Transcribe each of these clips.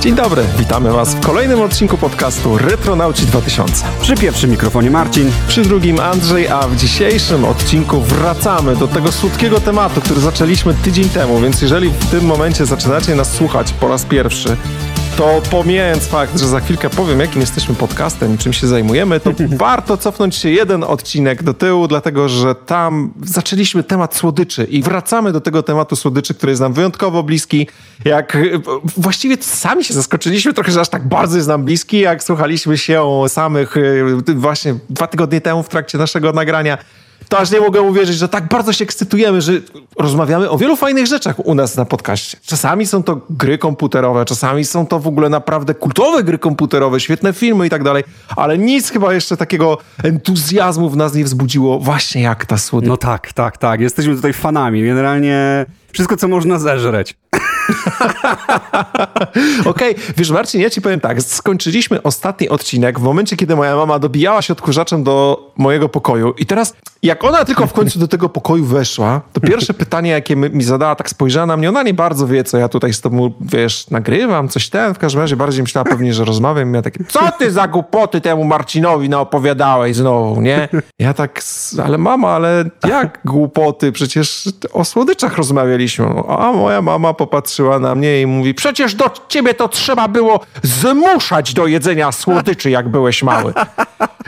Dzień dobry, witamy Was w kolejnym odcinku podcastu Retronauci 2000. Przy pierwszym mikrofonie Marcin. Przy drugim Andrzej, a w dzisiejszym odcinku wracamy do tego słodkiego tematu, który zaczęliśmy tydzień temu, więc jeżeli w tym momencie zaczynacie nas słuchać po raz pierwszy, to pomijając fakt, że za chwilkę powiem, jakim jesteśmy podcastem i czym się zajmujemy, to warto cofnąć się jeden odcinek do tyłu, dlatego że tam zaczęliśmy temat słodyczy i wracamy do tego tematu słodyczy, który jest nam wyjątkowo bliski. Jak właściwie sami się zaskoczyliśmy trochę, że aż tak bardzo jest nam bliski, jak słuchaliśmy się samych y, właśnie dwa tygodnie temu w trakcie naszego nagrania to aż nie mogę uwierzyć, że tak bardzo się ekscytujemy, że rozmawiamy o wielu fajnych rzeczach u nas na podcaście. Czasami są to gry komputerowe, czasami są to w ogóle naprawdę kultowe gry komputerowe, świetne filmy i tak dalej, ale nic chyba jeszcze takiego entuzjazmu w nas nie wzbudziło właśnie jak ta słodycz. No tak, tak, tak. Jesteśmy tutaj fanami. Generalnie wszystko, co można zeżreć. Okej, okay. wiesz Marcin, ja ci powiem tak, skończyliśmy ostatni odcinek w momencie, kiedy moja mama dobijała się odkurzaczem do mojego pokoju i teraz jak ona tylko w końcu do tego pokoju weszła, to pierwsze pytanie, jakie mi zadała, tak spojrzała na mnie, ona nie bardzo wie, co ja tutaj z tobą, wiesz, nagrywam, coś ten, w każdym razie bardziej myślała pewnie, że rozmawiam i miała takie, co ty za głupoty temu Marcinowi naopowiadałeś znowu, nie? Ja tak, ale mama, ale jak głupoty, przecież o słodyczach rozmawialiśmy. A moja mama popatrzyła na mnie i mówi, przecież do ciebie to trzeba było zmuszać do jedzenia słodyczy, jak byłeś mały.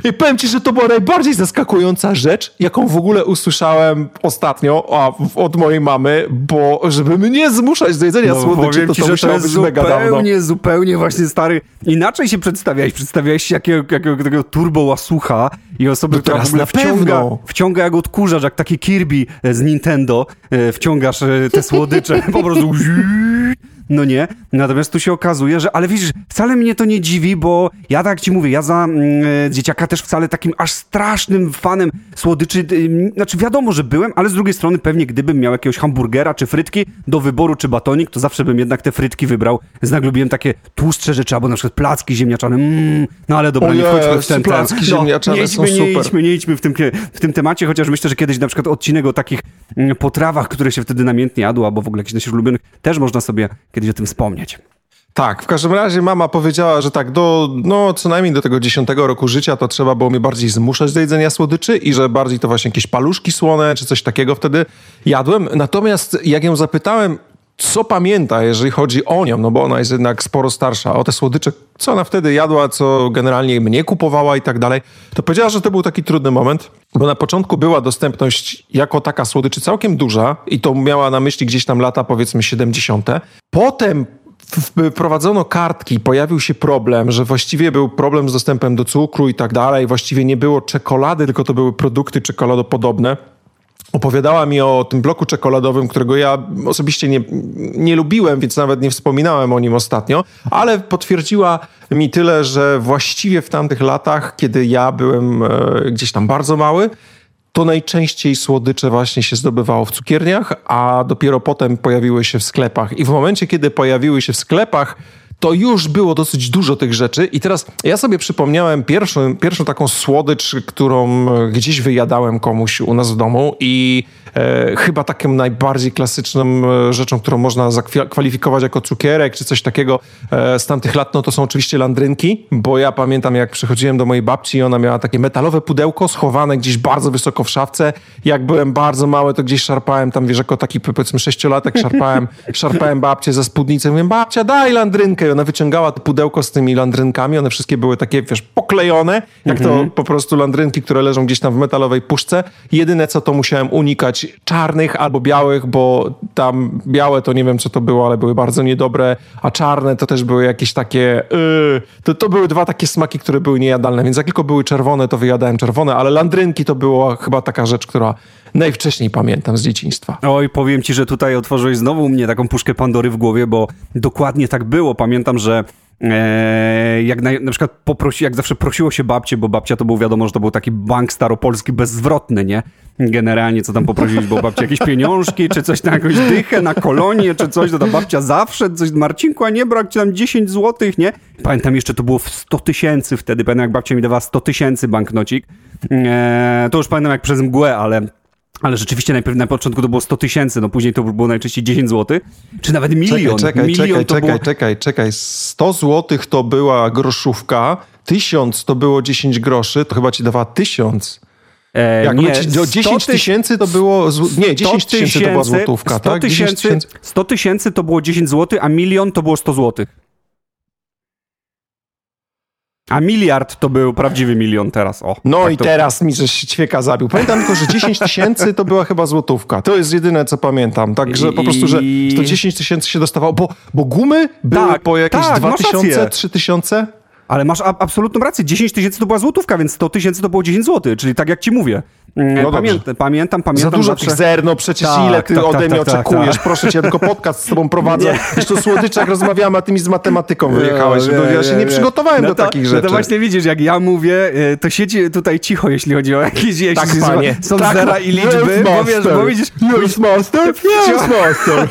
I powiem ci, że to była najbardziej zaskakująca rzecz, jaką w ogóle usłyszałem ostatnio a, od mojej mamy, bo żeby mnie zmuszać do jedzenia no, słodyczy, to, ci, to że to jest zupełnie, zupełnie właśnie stary. Inaczej się przedstawiałeś. Przedstawiałeś się jakiego, jakiego takiego turbo łasucha i osoby, no która w ogóle wciąga, wciąga jak odkurzacz, jak taki Kirby z Nintendo. E, wciągasz e, te słodycze po prostu no nie. Natomiast tu się okazuje, że, ale widzisz, wcale mnie to nie dziwi, bo ja tak ci mówię, ja za mm, e, dzieciaka też wcale takim aż strasznym fanem słodyczy, y, znaczy wiadomo, że byłem, ale z drugiej strony pewnie gdybym miał jakiegoś hamburgera czy frytki do wyboru, czy batonik, to zawsze bym jednak te frytki wybrał. Znak lubiłem takie tłustsze rzeczy, albo na przykład placki ziemniaczane, mm, no ale dobra, nie wchodźmy w ten placki no, ziemniaczane nie idźmy, nie idźmy, nie idźmy w tym, w tym temacie, chociaż myślę, że kiedyś na przykład odcinek o takich mm, potrawach, które się wtedy namiętnie jadło, albo w ogóle jakichś naszych ulubionych, też można sobie kiedyś o tym wspomnieć. Tak, w każdym razie mama powiedziała, że tak, do, no co najmniej do tego dziesiątego roku życia to trzeba było mnie bardziej zmuszać do jedzenia słodyczy i że bardziej to właśnie jakieś paluszki słone czy coś takiego wtedy jadłem. Natomiast jak ją zapytałem, co pamięta, jeżeli chodzi o nią, no bo ona jest jednak sporo starsza, o te słodycze, co ona wtedy jadła, co generalnie mnie kupowała i tak dalej, to powiedziała, że to był taki trudny moment, bo na początku była dostępność jako taka słodyczy całkiem duża i to miała na myśli gdzieś tam lata powiedzmy 70. Potem wprowadzono kartki, pojawił się problem, że właściwie był problem z dostępem do cukru i tak dalej, właściwie nie było czekolady, tylko to były produkty czekoladopodobne. Opowiadała mi o tym bloku czekoladowym, którego ja osobiście nie, nie lubiłem, więc nawet nie wspominałem o nim ostatnio, ale potwierdziła mi tyle, że właściwie w tamtych latach, kiedy ja byłem e, gdzieś tam bardzo mały, to najczęściej słodycze właśnie się zdobywało w cukierniach, a dopiero potem pojawiły się w sklepach. I w momencie, kiedy pojawiły się w sklepach, to już było dosyć dużo tych rzeczy. I teraz ja sobie przypomniałem pierwszą, pierwszą taką słodycz, którą gdzieś wyjadałem komuś u nas w domu i e, chyba takim najbardziej klasyczną e, rzeczą, którą można zakwalifikować jako cukierek czy coś takiego e, z tamtych lat, no to są oczywiście landrynki, bo ja pamiętam jak przychodziłem do mojej babci i ona miała takie metalowe pudełko schowane gdzieś bardzo wysoko w szafce. Jak byłem bardzo mały, to gdzieś szarpałem tam, wiesz, jako taki powiedzmy sześciolatek szarpałem, szarpałem babcię za spódnicę. Mówię, babcia, daj landrynkę ona wyciągała to pudełko z tymi landrynkami, one wszystkie były takie, wiesz, poklejone, jak to mhm. po prostu landrynki, które leżą gdzieś tam w metalowej puszce. Jedyne co to musiałem unikać czarnych albo białych, bo tam białe to nie wiem co to było, ale były bardzo niedobre, a czarne to też były jakieś takie, yy, to, to były dwa takie smaki, które były niejadalne, więc jak tylko były czerwone, to wyjadałem czerwone, ale landrynki to była chyba taka rzecz, która najwcześniej pamiętam z dzieciństwa. Oj, powiem ci, że tutaj otworzyłeś znowu mnie taką puszkę Pandory w głowie, bo dokładnie tak było. Pamiętam, że jak na, na, przykład poprosi, jak zawsze prosiło się babcie, bo babcia to był wiadomo, że to był taki bank staropolski bezzwrotny, nie? Generalnie co tam poprosić, bo babcia jakieś pieniążki, czy coś na jakąś dychę, na kolonię, czy coś, to ta babcia zawsze coś, Marcinku, a nie brak ci tam 10 złotych, nie? Pamiętam jeszcze to było w 100 tysięcy wtedy, pamiętam jak babcia mi dawała 100 tysięcy banknocik. E, to już pamiętam jak przez mgłę, ale ale rzeczywiście najpierw na początku to było 100 tysięcy, no później to było najczęściej 10 zł, czy nawet milion. Czekaj, milion czekaj, czekaj, było... czekaj, czekaj. 100 zł to była groszówka, 1000 to było 10 groszy, to chyba ci dawała 1000. E, Jak nie, 10 tysięcy to było. Nie, 10 tysięcy to była złotówka, 100 tak? Tysięcy, 100 tysięcy to było 10 zł, a milion to było 100 zł. A miliard to był prawdziwy milion teraz, o. No tak i to... teraz mi żeś ćwieka zabił. Pamiętam tylko, że 10 tysięcy to była chyba złotówka. To jest jedyne, co pamiętam. Także po prostu, że to 10 tysięcy się dostawało, bo, bo gumy były tak, po jakieś tak, 2 tysiące, 3 tysiące. Ale masz absolutną rację. 10 tysięcy to była złotówka, więc 100 tysięcy to było 10 zł, czyli tak jak ci mówię. No pamiętam, pamiętam, pamiętam. Za dużo zawsze... tych zer, no przecież tak, ile ty tak, ode tak, mnie tak, tak oczekujesz? Tak. Proszę cię, tylko podcast z tobą prowadzę. Jeszcze o słodyczach rozmawiamy, a ty mi z matematyką wyjechałeś. No, ja się nie przygotowałem no do to, takich rzeczy. No to właśnie widzisz, jak ja mówię, e, to siedzi tutaj cicho, jeśli chodzi o jakieś jeśli tak, panie. Są tak, zera i liczby, bo wiesz, bo widzisz... Yes, master, yes, master.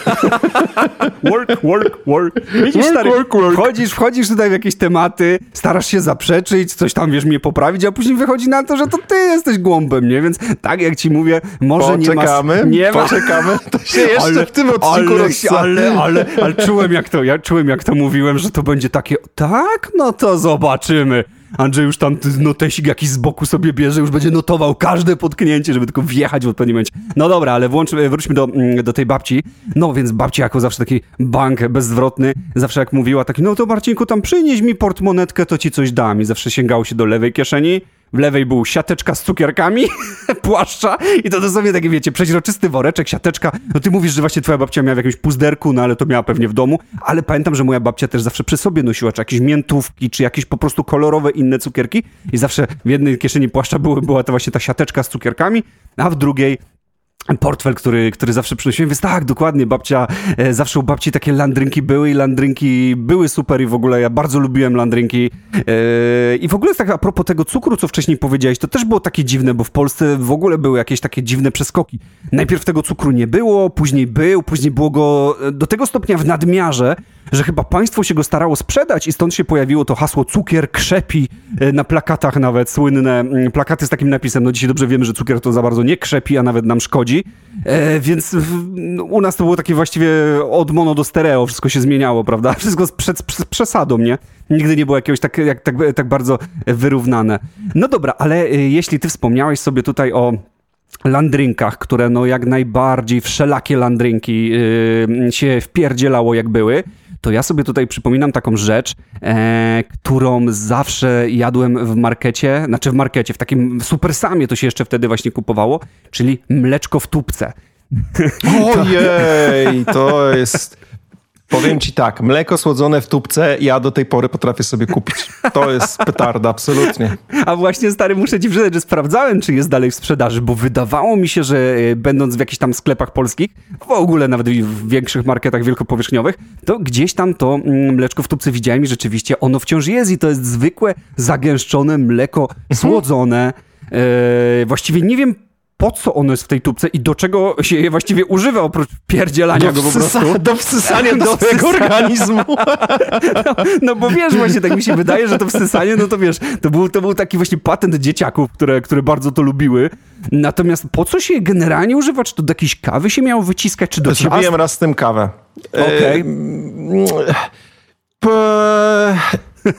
work, work, work. Widzisz, work, stary, work, work. Wchodzisz, wchodzisz tutaj w jakieś tematy, starasz się zaprzeczyć, coś tam, wiesz, mnie poprawić, a później wychodzi na to, że to ty jesteś głąbem, nie? Więc tak jak ci mówię, może poczekamy, nie ma... Nie poczekamy, to się jeszcze ale, w tym odcinku ale, ale, ale, ale czułem jak to, ja czułem jak to mówiłem, że to będzie takie, tak? No to zobaczymy. Andrzej już tam notesik jakiś z boku sobie bierze, już będzie notował każde potknięcie, żeby tylko wjechać w odpowiednim momencie. No dobra, ale włącz, wróćmy do, mm, do tej babci. No więc babci jako zawsze taki bank bezzwrotny, zawsze jak mówiła taki, no to Marcinku tam przynieś mi portmonetkę, to ci coś dam. I zawsze sięgało się do lewej kieszeni, w lewej był siateczka z cukierkami, płaszcza i to dosłownie taki, wiecie, przeźroczysty woreczek, siateczka. No ty mówisz, że właśnie twoja babcia miała w jakimś puzderku, no ale to miała pewnie w domu, ale pamiętam, że moja babcia też zawsze przy sobie nosiła, czy jakieś miętówki, czy jakieś po prostu kolorowe inne cukierki i zawsze w jednej kieszeni płaszcza były, była to właśnie ta siateczka z cukierkami, a w drugiej portfel, który, który zawsze przynosiłem, więc tak, dokładnie, babcia, e, zawsze u babci takie landrynki były i landrynki były super i w ogóle ja bardzo lubiłem landrynki e, i w ogóle tak a propos tego cukru, co wcześniej powiedziałeś, to też było takie dziwne, bo w Polsce w ogóle były jakieś takie dziwne przeskoki. Najpierw tego cukru nie było, później był, później było go e, do tego stopnia w nadmiarze, że chyba państwo się go starało sprzedać i stąd się pojawiło to hasło cukier krzepi e, na plakatach nawet, słynne mm, plakaty z takim napisem. No dzisiaj dobrze wiemy, że cukier to za bardzo nie krzepi, a nawet nam szkodzi, e, więc w, no, u nas to było takie właściwie od mono do stereo, wszystko się zmieniało, prawda? Wszystko z, przed, z przesadą, nie? Nigdy nie było jakiegoś tak, jak, tak, tak bardzo wyrównane. No dobra, ale e, jeśli ty wspomniałeś sobie tutaj o landrynkach, które no jak najbardziej wszelakie landrynki yy, się wpierdzielało jak były, to ja sobie tutaj przypominam taką rzecz, e, którą zawsze jadłem w markecie, znaczy w markecie, w takim supersamie to się jeszcze wtedy właśnie kupowało, czyli mleczko w tubce. Ojej, to jest Powiem ci tak, mleko słodzone w tubce ja do tej pory potrafię sobie kupić. To jest petarda, absolutnie. A właśnie, stary, muszę ci przyznać, że sprawdzałem, czy jest dalej w sprzedaży, bo wydawało mi się, że e, będąc w jakichś tam sklepach polskich, w ogóle nawet w większych marketach wielkopowierzchniowych, to gdzieś tam to mm, mleczko w tubce widziałem i rzeczywiście ono wciąż jest i to jest zwykłe, zagęszczone mleko słodzone. Eee, właściwie nie wiem po co ono jest w tej tubce i do czego się je właściwie używa oprócz pierdzielania do go po prostu. Do wsysania do, do swojego organizmu. No, no, bo wiesz, właśnie tak mi się wydaje, że to wsysanie, no to wiesz, to był, to był taki właśnie patent dzieciaków, które, które bardzo to lubiły. Natomiast po co się je generalnie używa? Czy to do jakiejś kawy się miało wyciskać, czy do ciasta? Zrobiłem raz z tym kawę. Okej. Okay.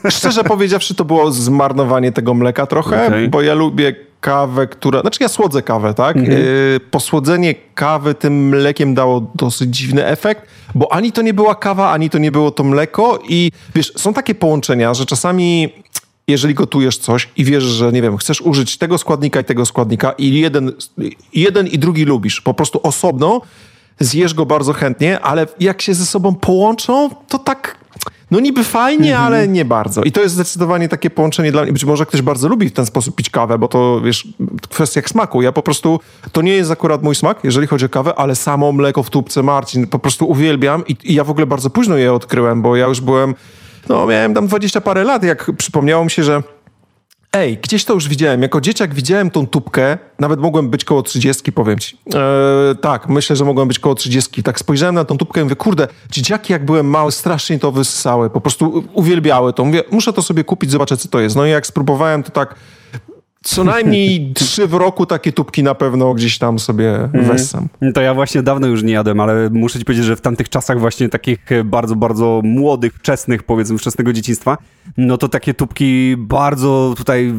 Szczerze powiedziawszy, to było zmarnowanie tego mleka trochę, okay. bo ja lubię kawę, która... Znaczy ja słodzę kawę, tak? Mhm. Yy, posłodzenie kawy tym mlekiem dało dosyć dziwny efekt, bo ani to nie była kawa, ani to nie było to mleko i wiesz, są takie połączenia, że czasami jeżeli gotujesz coś i wiesz, że nie wiem, chcesz użyć tego składnika i tego składnika i jeden, jeden i drugi lubisz, po prostu osobno, zjesz go bardzo chętnie, ale jak się ze sobą połączą, to tak no niby fajnie, mhm. ale nie bardzo. I to jest zdecydowanie takie połączenie dla mnie. Być może ktoś bardzo lubi w ten sposób pić kawę, bo to, wiesz, kwestia smaku. Ja po prostu, to nie jest akurat mój smak, jeżeli chodzi o kawę, ale samo mleko w tubce Marcin po prostu uwielbiam i, i ja w ogóle bardzo późno je odkryłem, bo ja już byłem, no miałem tam dwadzieścia parę lat, jak przypomniało mi się, że Ej, gdzieś to już widziałem. Jako dzieciak widziałem tą tubkę, nawet mogłem być koło 30, powiem ci. Eee, tak, myślę, że mogłem być koło 30. Tak spojrzałem na tą tubkę i mówię, kurde, dzieciaki jak byłem mały, strasznie to wysysały, po prostu uwielbiały to. Mówię, muszę to sobie kupić, zobaczę co to jest. No i jak spróbowałem, to tak co najmniej trzy w roku takie tubki na pewno gdzieś tam sobie mm. wessam. To ja właśnie dawno już nie jadłem, ale muszę ci powiedzieć, że w tamtych czasach właśnie takich bardzo, bardzo młodych, wczesnych, powiedzmy, wczesnego dzieciństwa, no to takie tubki bardzo tutaj,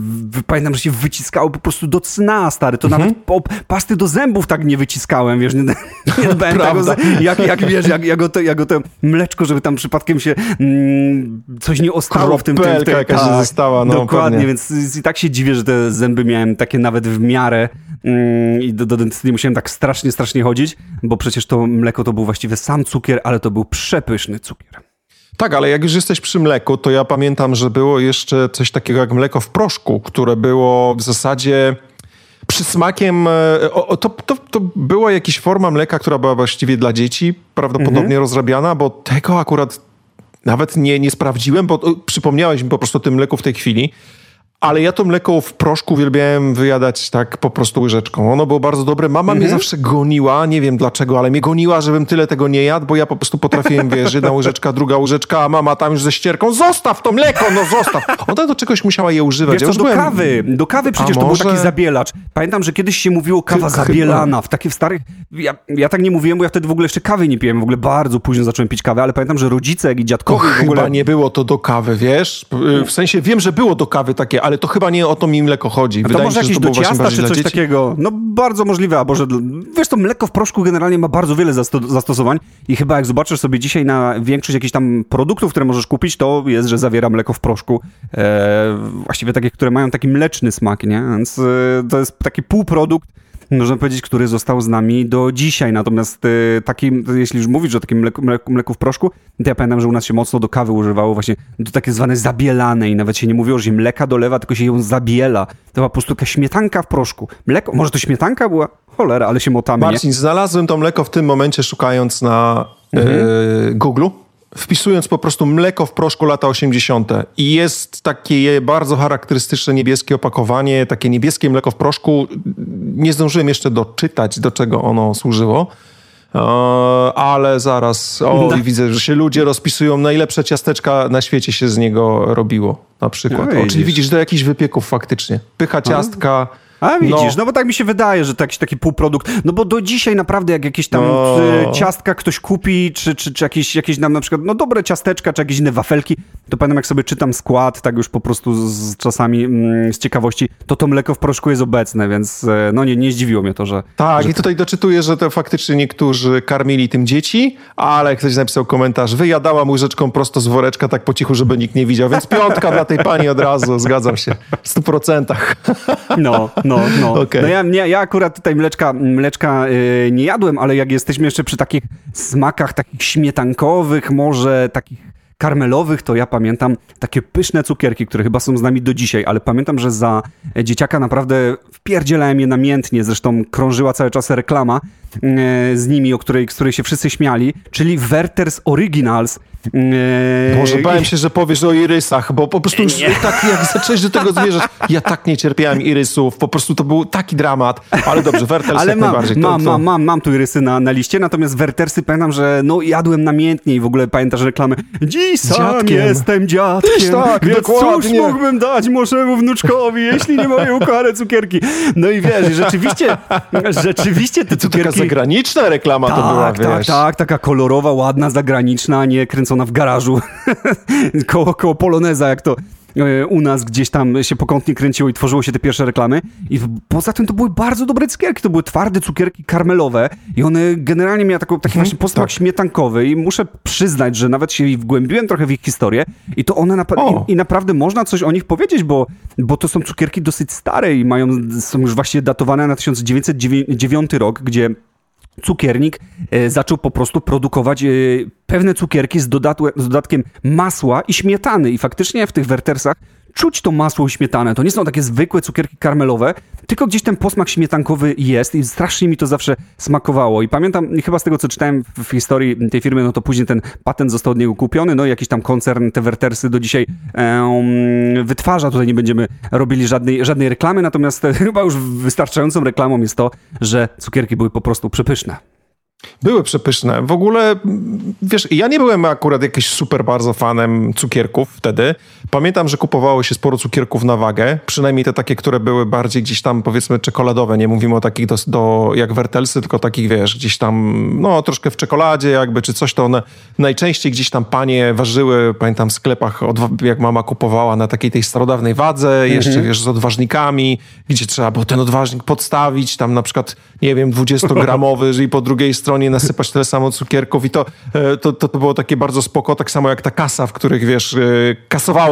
pamiętam, że się wyciskały po prostu do cna, stary. To nawet mhm. po, pasty do zębów tak nie wyciskałem, wiesz, nie, nie dbałem tego, jak, jak, wiesz, jak, jak, to, jak to mleczko, żeby tam przypadkiem się mm, coś nie ostało w tym. W tym, jakaś tak, została, no Dokładnie, pewnie. więc i tak się dziwię, że te zęby miałem takie nawet w miarę mm, i do, do dentysty musiałem tak strasznie, strasznie chodzić, bo przecież to mleko to był właściwie sam cukier, ale to był przepyszny cukier. Tak, ale jak już jesteś przy mleku, to ja pamiętam, że było jeszcze coś takiego jak mleko w proszku, które było w zasadzie przysmakiem. E, o, to, to, to była jakaś forma mleka, która była właściwie dla dzieci, prawdopodobnie mhm. rozrabiana, bo tego akurat nawet nie, nie sprawdziłem, bo przypomniałeś mi po prostu o tym mleku w tej chwili. Ale ja to mleko w proszku uwielbiałem wyjadać tak po prostu łyżeczką. Ono było bardzo dobre. Mama mhm. mnie zawsze goniła, nie wiem dlaczego, ale mnie goniła, żebym tyle tego nie jadł, bo ja po prostu potrafiłem, wiesz, jedna łyżeczka, druga łyżeczka, a mama tam już ze ścierką, zostaw to mleko, no zostaw. Ona do czegoś musiała je używać. Wiesz ja co, do byłem... kawy, do kawy przecież to może... był taki zabielacz. Pamiętam, że kiedyś się mówiło kawa Chyba. zabielana, w takich starych... Ja, ja tak nie mówiłem, bo ja wtedy w ogóle jeszcze kawy nie piłem, w ogóle bardzo późno zacząłem pić kawę, ale pamiętam, że rodzice, jak i dziadkowie w ogóle... chyba nie było to do kawy, wiesz? W sensie wiem, że było do kawy takie, ale to chyba nie o to mi mleko chodzi. Wydaje to może jakieś do ciasta czy coś takiego. No bardzo możliwe, albo że... Wiesz, to mleko w proszku generalnie ma bardzo wiele zasto zastosowań i chyba jak zobaczysz sobie dzisiaj na większość jakichś tam produktów, które możesz kupić, to jest, że zawiera mleko w proszku. E, właściwie takie, które mają taki mleczny smak, nie? Więc e, to jest taki półprodukt, można powiedzieć, który został z nami do dzisiaj. Natomiast y, takim, jeśli już mówisz o takim mleku, mleku, mleku w proszku, to ja pamiętam, że u nas się mocno do kawy używało właśnie do takiej zwanej zabielanej. Nawet się nie mówiło, że się mleka dolewa, tylko się ją zabiela. To była po prostu taka śmietanka w proszku. Mleko, może to śmietanka była? Cholera, ale się motamy, Marcin, nie? znalazłem to mleko w tym momencie szukając na mhm. yy, Google wpisując po prostu mleko w proszku lata 80. I jest takie bardzo charakterystyczne niebieskie opakowanie, takie niebieskie mleko w proszku. Nie zdążyłem jeszcze doczytać, do czego ono służyło. E, ale zaraz, o, no. widzę, że się ludzie rozpisują, najlepsze ciasteczka na świecie się z niego robiło, na przykład. No, o, czyli widzisz, do jakichś wypieków faktycznie. Pycha ciastka, a widzisz, no. no bo tak mi się wydaje, że to jakiś taki półprodukt. No bo do dzisiaj naprawdę jak jakieś tam no. ciastka ktoś kupi, czy, czy, czy jakieś, jakieś nam na przykład, no dobre ciasteczka, czy jakieś inne wafelki, to pamiętam jak sobie czytam skład, tak już po prostu z, czasami mm, z ciekawości, to to mleko w proszku jest obecne, więc e, no nie, nie zdziwiło mnie to, że... Tak, że... i tutaj doczytuję, że to faktycznie niektórzy karmili tym dzieci, ale ktoś napisał komentarz, wyjadała łyżeczką prosto z woreczka tak po cichu, żeby nikt nie widział, więc piątka dla tej pani od razu, zgadzam się, w stu procentach. No, no, no. Okay. No ja, ja, ja akurat tutaj mleczka, mleczka yy, nie jadłem, ale jak jesteśmy jeszcze przy takich smakach takich śmietankowych, może takich karmelowych, to ja pamiętam takie pyszne cukierki, które chyba są z nami do dzisiaj, ale pamiętam, że za dzieciaka naprawdę wpierdzielałem je namiętnie, zresztą krążyła cały czas reklama e, z nimi, o której, z której się wszyscy śmiali, czyli Werther's Originals, Eee, Może bałem się, że powiesz o irysach, bo po prostu już nie. tak jak zacząłeś do tego zmierzać, ja tak nie cierpiałem irysów, po prostu to był taki dramat, ale dobrze, Werters ale jak mam, najbardziej. Mam, to, mam, mam, mam tu irysy na, na liście, natomiast Wertersy pamiętam, że no jadłem namiętnie i w ogóle pamiętasz reklamy, dziś sam dziadkiem. jestem dziadkiem, tak, więc dokładnie. cóż mógłbym dać mojemu wnuczkowi, jeśli nie moje ukarę cukierki. No i wiesz, rzeczywiście, rzeczywiście te cukierki... To taka zagraniczna reklama tak, to była, tak, wiesz. Tak, tak, taka kolorowa, ładna, zagraniczna, nie kręcona ona w garażu koło, koło Poloneza, jak to e, u nas gdzieś tam się pokątnie kręciło i tworzyło się te pierwsze reklamy. I poza tym to były bardzo dobre cukierki. To były twarde cukierki karmelowe i one generalnie miały taką, taki mhm, właśnie posmak tak. śmietankowy i muszę przyznać, że nawet się wgłębiłem trochę w ich historię i to one i, i, naprawdę można coś o nich powiedzieć, bo, bo to są cukierki dosyć stare i mają, są już właśnie datowane na 1909 rok, gdzie cukiernik e, zaczął po prostu produkować e, pewne cukierki z, z dodatkiem masła i śmietany. I faktycznie w tych wertersach czuć to masło i śmietanę. To nie są takie zwykłe cukierki karmelowe, tylko gdzieś ten posmak śmietankowy jest i strasznie mi to zawsze smakowało. I pamiętam, chyba z tego co czytałem w historii tej firmy, no to później ten patent został od niego kupiony, no i jakiś tam koncern te wertersy do dzisiaj um, wytwarza. Tutaj nie będziemy robili żadnej, żadnej reklamy, natomiast chyba już wystarczającą reklamą jest to, że cukierki były po prostu przepyszne. Były przepyszne. W ogóle, wiesz, ja nie byłem akurat jakiś super bardzo fanem cukierków wtedy, Pamiętam, że kupowało się sporo cukierków na wagę, przynajmniej te takie, które były bardziej gdzieś tam powiedzmy czekoladowe. Nie mówimy o takich do, do jak wertelsy, tylko takich wiesz, gdzieś tam no troszkę w czekoladzie jakby, czy coś, to one najczęściej gdzieś tam panie ważyły, pamiętam w sklepach, jak mama kupowała na takiej tej starodawnej wadze, mhm. jeszcze wiesz, z odważnikami, gdzie trzeba było ten odważnik podstawić, tam na przykład, nie wiem, 20-gramowy i po drugiej stronie nasypać tyle samo cukierków i to, e, to, to, to było takie bardzo spoko, tak samo jak ta kasa, w których wiesz, e,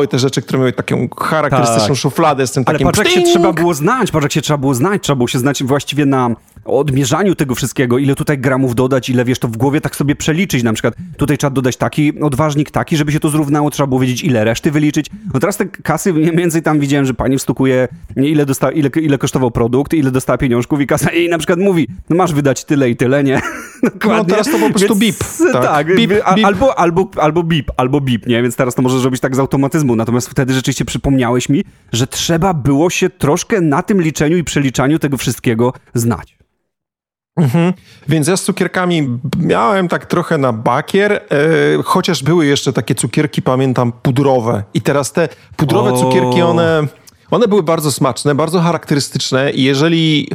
te rzeczy, które miały taką charakterystyczną tak. szufladę z tym Ale takim... Ale patrz, jak się trzeba było znać, patrz, jak się trzeba było znać, trzeba było się znać właściwie na odmierzaniu tego wszystkiego, ile tutaj gramów dodać, ile wiesz, to w głowie tak sobie przeliczyć, na przykład tutaj trzeba dodać taki odważnik, taki, żeby się to zrównało, trzeba było wiedzieć, ile reszty wyliczyć. No teraz te kasy, mniej więcej tam widziałem, że pani wstukuje, ile, dosta, ile, ile kosztował produkt, ile dostała pieniążków i kasa i na przykład mówi, no masz wydać tyle i tyle, nie? Dokładnie. No teraz to po prostu bip. Tak, tak bip, bip. Albo, albo, albo bip, albo bip, nie? Więc teraz to możesz robić tak z automatyzmu. Natomiast wtedy rzeczywiście przypomniałeś mi, że trzeba było się troszkę na tym liczeniu i przeliczaniu tego wszystkiego znać. Mhm. Więc ja z cukierkami miałem tak trochę na bakier, e, chociaż były jeszcze takie cukierki, pamiętam, pudrowe. I teraz te pudrowe o. cukierki, one, one były bardzo smaczne, bardzo charakterystyczne i jeżeli...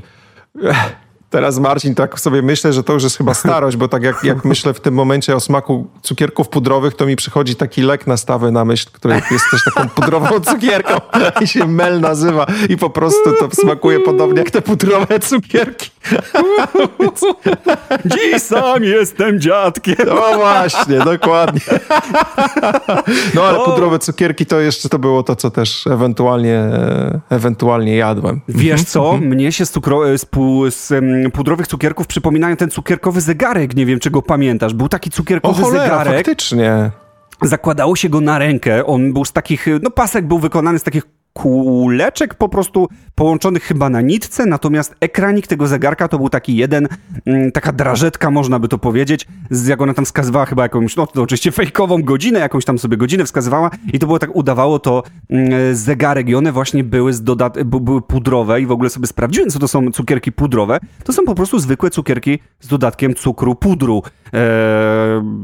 Teraz Marcin, tak sobie myślę, że to już jest chyba starość, bo tak jak, jak myślę w tym momencie o smaku cukierków pudrowych, to mi przychodzi taki lek na stawę na myśl, który jest też taką pudrową cukierką i się mel nazywa i po prostu to smakuje podobnie jak te pudrowe cukierki. Dziś sam jestem dziadkiem. No właśnie, dokładnie. No ale pudrowe cukierki to jeszcze to było to, co też ewentualnie, ewentualnie jadłem. Wiesz co, mnie się z, cukro, z, z pudrowych cukierków przypominają ten cukierkowy zegarek, nie wiem czy go pamiętasz. Był taki cukierkowy o cholera, zegarek. faktycznie. Zakładało się go na rękę. On był z takich, no pasek był wykonany z takich kuleczek po prostu połączonych chyba na nitce, natomiast ekranik tego zegarka to był taki jeden, mm, taka drażetka można by to powiedzieć, jak ona tam wskazywała chyba jakąś, no to oczywiście fejkową godzinę, jakąś tam sobie godzinę wskazywała i to było tak, udawało to mm, zegarek i one właśnie były, z dodat były pudrowe i w ogóle sobie sprawdziłem, co to są cukierki pudrowe. To są po prostu zwykłe cukierki z dodatkiem cukru, pudru. Eee,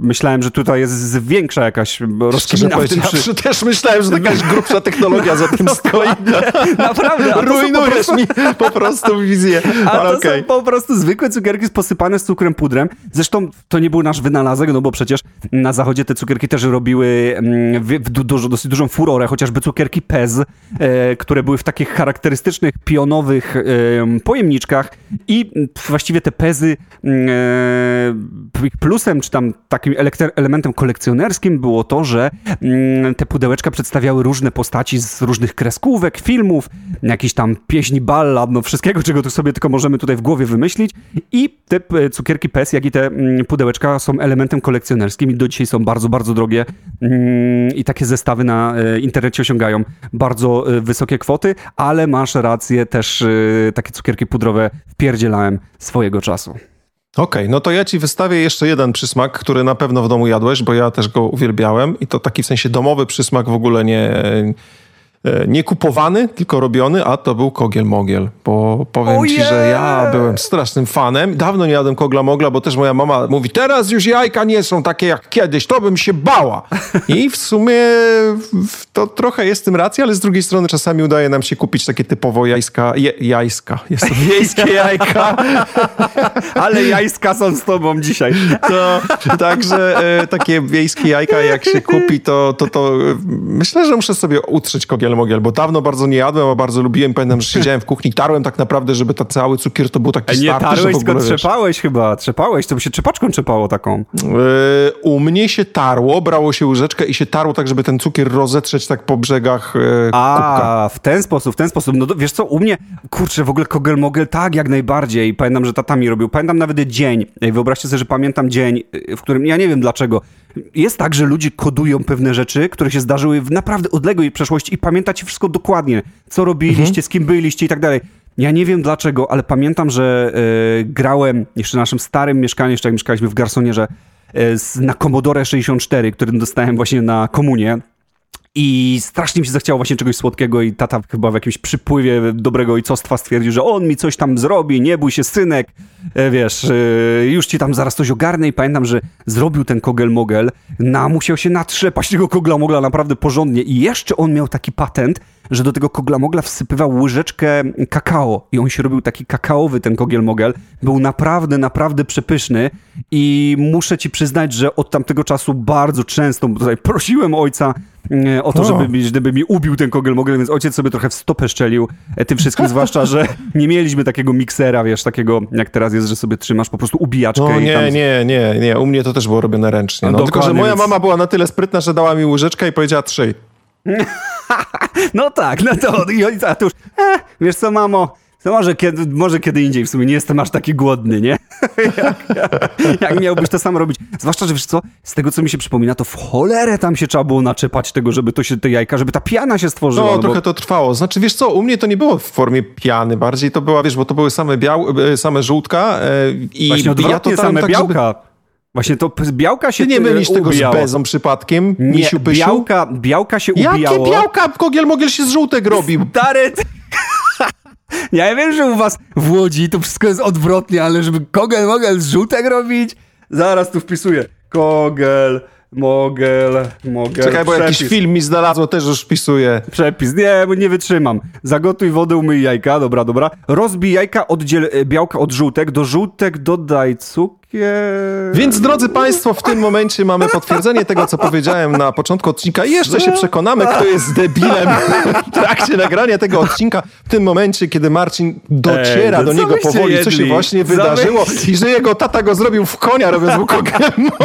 myślałem, że tutaj jest większa jakaś rozkmina w tym. Ja też myślałem, że jakaś grubsza technologia za tym stoi. Naprawdę. Rujnujesz prostu... mi po prostu wizję. A to okay. są po prostu zwykłe cukierki posypane z cukrem pudrem. Zresztą to nie był nasz wynalazek, no bo przecież na zachodzie te cukierki też robiły mm, w, w dużo, dosyć dużą furorę, chociażby cukierki Pez, e, które były w takich charakterystycznych, pionowych e, pojemniczkach i właściwie te Pezy mm, e, plusem, czy tam takim elementem kolekcjonerskim było to, że mm, te pudełeczka przedstawiały różne postaci z różnych kreskówek, filmów, jakiś tam pieśni, ballad, no wszystkiego, czego tu sobie tylko możemy tutaj w głowie wymyślić i te e, cukierki PES, jak i te mm, pudełeczka są elementem kolekcjonerskim i do dzisiaj są bardzo, bardzo drogie mm, i takie zestawy na e, internecie osiągają bardzo e, wysokie kwoty, ale masz rację, też takie cukierki pudrowe wpierdzielałem swojego czasu. Okej, okay, no to ja ci wystawię jeszcze jeden przysmak, który na pewno w domu jadłeś, bo ja też go uwielbiałem i to taki w sensie domowy przysmak w ogóle nie nie kupowany, tylko robiony, a to był Kogiel Mogiel. Bo powiem oh ci, yeah! że ja byłem strasznym fanem. Dawno nie jadłem Kogla Mogla, bo też moja mama mówi, teraz już jajka nie są takie jak kiedyś, to bym się bała. I w sumie to trochę jest tym racja, ale z drugiej strony czasami udaje nam się kupić takie typowo jajska, je, jajska, jest to wiejskie jajka. ale jajska są z tobą dzisiaj. To, także e, takie wiejskie jajka jak się kupi, to, to, to myślę, że muszę sobie utrzeć Kogiel mogiel, bo dawno bardzo nie jadłem, a bardzo lubiłem. Pamiętam, że siedziałem w kuchni, tarłem tak naprawdę, żeby ta cały cukier to był taki nie starty, tarłeś, tylko trzepałeś chyba, trzepałeś, to by się trzepaczką trzepało taką. Yy, u mnie się tarło, brało się łyżeczkę i się tarło tak, żeby ten cukier rozetrzeć tak po brzegach yy, A, kubka. w ten sposób, w ten sposób. No wiesz co, u mnie, kurczę, w ogóle kogel mogel tak, jak najbardziej. Pamiętam, że tata mi robił. Pamiętam nawet dzień. Wyobraźcie sobie, że pamiętam dzień, w którym, ja nie wiem dlaczego, jest tak, że ludzie kodują pewne rzeczy, które się zdarzyły w naprawdę odległej przeszłości i pamiętacie wszystko dokładnie, co robiliście, mhm. z kim byliście i tak dalej. Ja nie wiem dlaczego, ale pamiętam, że y, grałem jeszcze w naszym starym mieszkaniu, jeszcze jak mieszkaliśmy w Garsonierze, y, na Commodore 64, który dostałem właśnie na komunie I strasznie mi się zachciało właśnie czegoś słodkiego i tata chyba w jakimś przypływie dobrego ojcostwa stwierdził, że on mi coś tam zrobi, nie bój się synek, e, wiesz, e, już ci tam zaraz coś ogarnę i pamiętam, że zrobił ten kogel-mogel, na, musiał się natrzepać tego kogla-mogla naprawdę porządnie. I jeszcze on miał taki patent, że do tego kogla-mogla wsypywał łyżeczkę kakao. I on się robił taki kakaowy ten kogiel-mogel. Był naprawdę, naprawdę przepyszny. I muszę ci przyznać, że od tamtego czasu bardzo często tutaj prosiłem ojca o to, żeby, żeby mi ubił ten kogel-mogel, więc ojciec sobie trochę w stopę szczelił e, tym wszystkim, zwłaszcza, że nie mieliśmy takiego miksera, wiesz, takiego jak teraz jest, że sobie trzymasz po prostu ubijaczkę no, nie, tam... nie, nie, nie, u mnie to też było robione ręcznie. No, tylko, że moja więc... mama była na tyle sprytna, że dała mi łyżeczkę i powiedziała trzy. no tak, no to i ojca to już, eh, wiesz co, mamo, to może kiedy, może kiedy indziej w sumie, nie jestem aż taki głodny, nie? jak, jak, miałbyś to samo robić? Zwłaszcza, że wiesz co, z tego co mi się przypomina, to w cholerę tam się trzeba było naczepać tego, żeby to się, te jajka, żeby ta piana się stworzyła. No, no trochę bo... to trwało. Znaczy, wiesz co, u mnie to nie było w formie piany, bardziej to była, wiesz, bo to były same biał, e, same żółtka e, i Właśnie ja to same tak, białka. Żeby... Właśnie to białka się Ty nie mylisz tego z bezą przypadkiem? Nie, misiu, białka, białka się Jakie ubijało. Jakie białka? Kogiel Mogiel się z żółtek robił. Stary... ja wiem, że u was w Łodzi to wszystko jest odwrotnie, ale żeby Kogel Mogel z żółtek robić? Zaraz tu wpisuję. Kogel Mogel, mogel. Czekaj, bo Przepis. jakiś film mi znalazło, też już wpisuję. Przepis. Nie, nie wytrzymam. Zagotuj wodę, umyj jajka. Dobra, dobra. Rozbij jajka, oddziel e, białka od żółtek. Do żółtek dodaj cukier. Więc drodzy Państwo, w tym momencie mamy potwierdzenie tego, co powiedziałem na początku odcinka. Jeszcze się przekonamy, kto jest debilem w trakcie nagrania tego odcinka. W tym momencie, kiedy Marcin dociera Ej, do niego powoli, jedli? co się właśnie wydarzyło i że jego tata go zrobił w konia, robiąc mu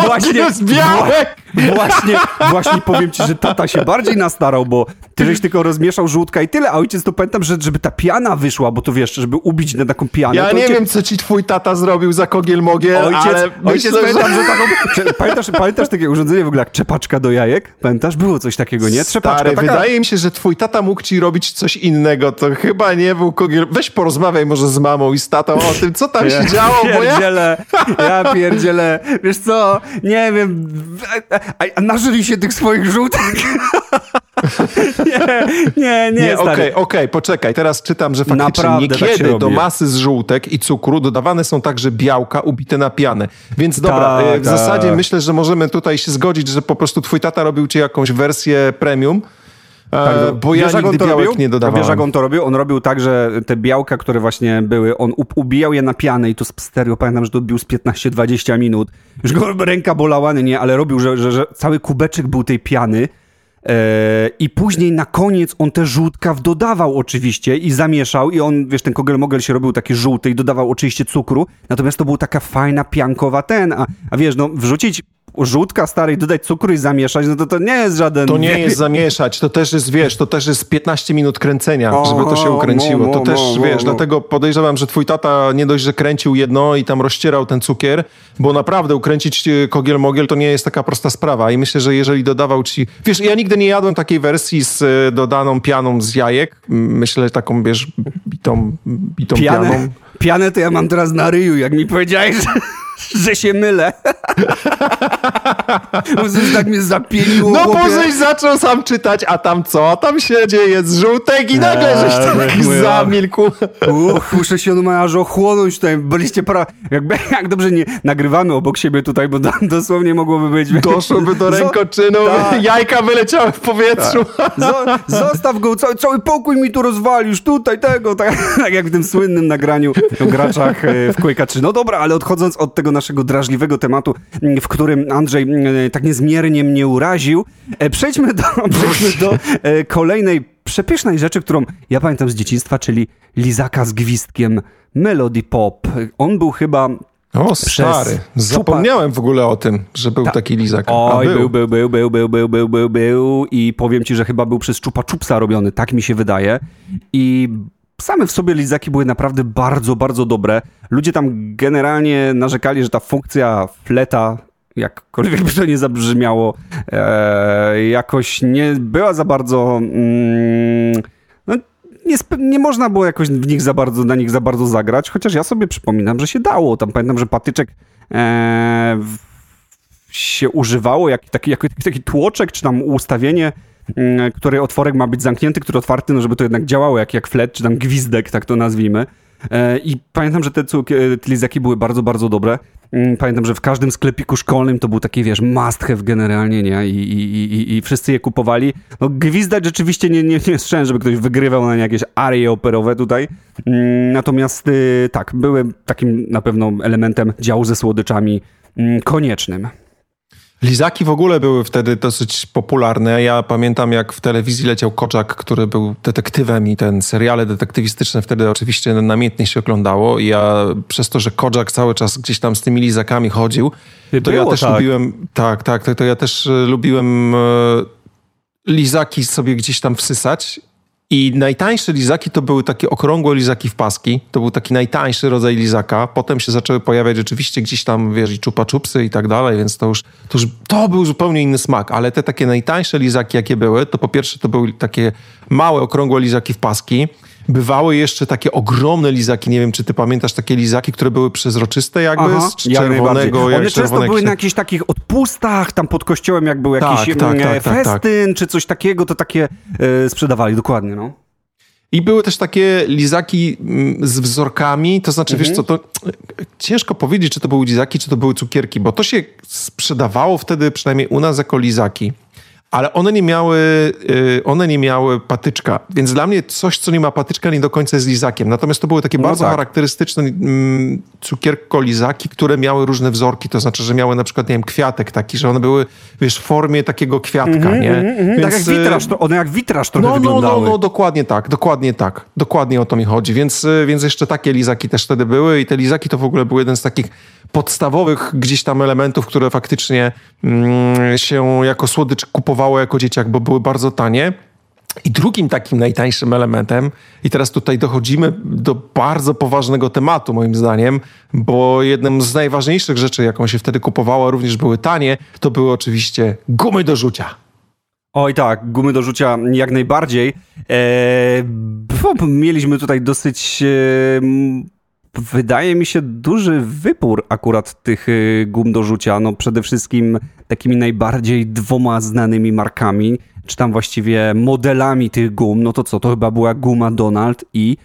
Właśnie z białek. Właśnie, właśnie powiem ci, że tata się bardziej nastarał, bo ty żeś tylko rozmieszał żółtka i tyle, a ojciec to pamiętam, że żeby ta piana wyszła, bo to wiesz, żeby ubić na taką pianę. Ja nie ojciec... wiem, co ci twój tata zrobił za kogiel mogiel, ojciec, ale ojciec myślę, pamiętam, że... że taką... Pamiętasz, pamiętasz takie urządzenie w ogóle jak czepaczka do jajek? Pamiętasz? Było coś takiego, nie? Trzepaczka. Stary, taka... wydaje mi się, że twój tata mógł ci robić coś innego, to chyba nie był kogiel... Weź porozmawiaj może z mamą i z tatą o tym, co tam się działo, bo ja... ja pierdzielę. Wiesz co, nie wiem, a, a nażyli się tych swoich żółtek. nie, nie, nie. Okej, okej, okay, okay, poczekaj. Teraz czytam, że faktycznie Naprawdę tak niekiedy tak do masy z żółtek i cukru dodawane są także białka ubite na pianę. Więc dobra, tak, w tak. zasadzie myślę, że możemy tutaj się zgodzić, że po prostu twój tata robił ci jakąś wersję premium. E, tak, bo ja nigdy białek robił? nie dodawałem. Wiesz, jak on to robił? On robił tak, że te białka, które właśnie były, on ubijał je na pianę i to z stereo, pamiętam, że to odbił z 15-20 minut. Już go ręka bolała, nie, ale robił, że, że, że cały kubeczek był tej piany I później na koniec on te żółtka dodawał oczywiście i zamieszał i on, wiesz, ten kogel-mogel się robił taki żółty i dodawał oczywiście cukru, natomiast to był taka fajna, piankowa ten, a, a wiesz, no wrzucić żółtka starej, dodać cukru i zamieszać, no to to nie jest żaden... To nie jest zamieszać, to też jest, wiesz, to też jest 15 minut kręcenia, o, żeby to się ukręciło. Mo, mo, to też, mo, wiesz, dlatego podejrzewam, że twój tata nie dość, że kręcił jedno i tam rozcierał ten cukier, bo naprawdę ukręcić e, kogiel-mogiel to nie jest taka prosta sprawa i myślę, że jeżeli dodawał ci... Wiesz, ja nigdy nie jadłem takiej wersji z e, dodaną pianą z jajek, myślę taką, wiesz, bitą, bitą Pianę, pianą. Pianę to ja mam teraz na ryju, jak mi powiedziałeś, że że się mylę. Tak mnie zapieniło. No później zaczął sam czytać, a tam co? Tam się dzieje z żółtek i nagle żeś tak zamilkł. Uch, muszę się no aż ochłonąć tutaj. Byliście pra... Jakby, jak dobrze nie nagrywamy obok siebie tutaj, bo dosłownie mogłoby być... Doszłoby do rękoczynu, tak. jajka wyleciały w powietrzu. Tak. Zostaw go, cały, cały pokój mi tu rozwalisz, tutaj tego, tak, tak jak w tym słynnym nagraniu o graczach e, w Quake'a 3. No dobra, ale odchodząc od tego naszego drażliwego tematu, w którym Andrzej e, tak niezmiernie mnie uraził, e, przejdźmy do, przejdźmy do e, kolejnej przepysznej rzeczy, którą ja pamiętam z dzieciństwa, czyli lizaka z gwizdkiem Melody Pop. On był chyba o, stary. Zapomniałem w ogóle o tym, że był Ta. taki lizak. Oj, był. był, był, był, był, był, był, był, był i powiem ci, że chyba był przez Czupa Czupsa robiony, tak mi się wydaje. I same w sobie lizaki były naprawdę bardzo, bardzo dobre. Ludzie tam generalnie narzekali, że ta funkcja fleta, jakkolwiek by to nie zabrzmiało, e, jakoś nie była za bardzo... Mm, no, nie, nie, można było jakoś w nich za bardzo, na nich za bardzo zagrać, chociaż ja sobie przypominam, że się dało. Tam pamiętam, że patyczek e, się używało, jak, taki, taki tłoczek, czy tam ustawienie który otworek ma być zamknięty, który otwarty, no żeby to jednak działało jak, jak flet, czy tam gwizdek, tak to nazwijmy. E, I pamiętam, że te, te lizaki były bardzo, bardzo dobre. Mm, pamiętam, że w każdym sklepiku szkolnym to był taki, wiesz, must have generalnie, nie? I, i, i, i wszyscy je kupowali. No gwizdać rzeczywiście nie, nie, nie słyszałem, żeby ktoś wygrywał na jakieś arie operowe tutaj. Mm, natomiast y, tak, były takim na pewno elementem działu ze słodyczami mm, koniecznym. Lizaki w ogóle były wtedy dosyć popularne. Ja pamiętam, jak w telewizji leciał Koczak, który był detektywem i ten seriale detektywistyczne wtedy oczywiście namiętnie się oglądało. I ja przez to, że Koczak cały czas gdzieś tam z tymi lizakami chodził, to Było, ja też tak. lubiłem, tak, tak, to, to ja też e, lubiłem e, lizaki sobie gdzieś tam wsysać i najtańsze lizaki to były takie okrągłe lizaki w paski. To był taki najtańszy rodzaj lizaka. Potem się zaczęły pojawiać rzeczywiście gdzieś tam, wiesz, i czupa czupsy i tak dalej, więc to już, to już to był zupełnie inny smak. Ale te takie najtańsze lizaki, jakie były, to po pierwsze to były takie małe, okrągłe lizaki w paski. Bywały jeszcze takie ogromne lizaki, nie wiem, czy ty pamiętasz takie lizaki, które były przezroczyste jakby, Aha, z czerwonego. Jak One często były na jakichś takich odpustach, tam pod kościołem jak był jakiś tak, tak, tak, tak, festyn, czy coś takiego, to takie e, sprzedawali, dokładnie, no. I były też takie lizaki mm, z wzorkami, to znaczy, mhm. wiesz co, to ciężko powiedzieć, czy to były lizaki, czy to były cukierki, bo to się sprzedawało wtedy, przynajmniej u nas, jako lizaki ale one nie miały, y, one nie miały patyczka, więc dla mnie coś, co nie ma patyczka, nie do końca jest lizakiem. Natomiast to były takie no bardzo tak. charakterystyczne mm, cukierko-lizaki, które miały różne wzorki, to znaczy, że miały na przykład, nie wiem, kwiatek taki, że one były, wiesz, w formie takiego kwiatka, mm -hmm, nie? Mm -hmm, więc, tak jak witraż, to one jak witraż trochę no, wyglądały. No, no, no, dokładnie tak, dokładnie tak, dokładnie o to mi chodzi, więc, y, więc jeszcze takie lizaki też wtedy były i te lizaki to w ogóle był jeden z takich podstawowych gdzieś tam elementów, które faktycznie mm, się jako słodycz kupowało jako dzieciak, bo były bardzo tanie. I drugim takim najtańszym elementem, i teraz tutaj dochodzimy do bardzo poważnego tematu, moim zdaniem, bo jednym z najważniejszych rzeczy, jaką się wtedy kupowało, również były tanie, to były oczywiście gumy do rzucia. Oj tak, gumy do rzucia jak najbardziej. Eee, mieliśmy tutaj dosyć e, wydaje mi się duży wybór akurat tych y, gum do rzucia. No przede wszystkim takimi najbardziej dwoma znanymi markami, czy tam właściwie modelami tych gum, no to co, to chyba była guma Donald i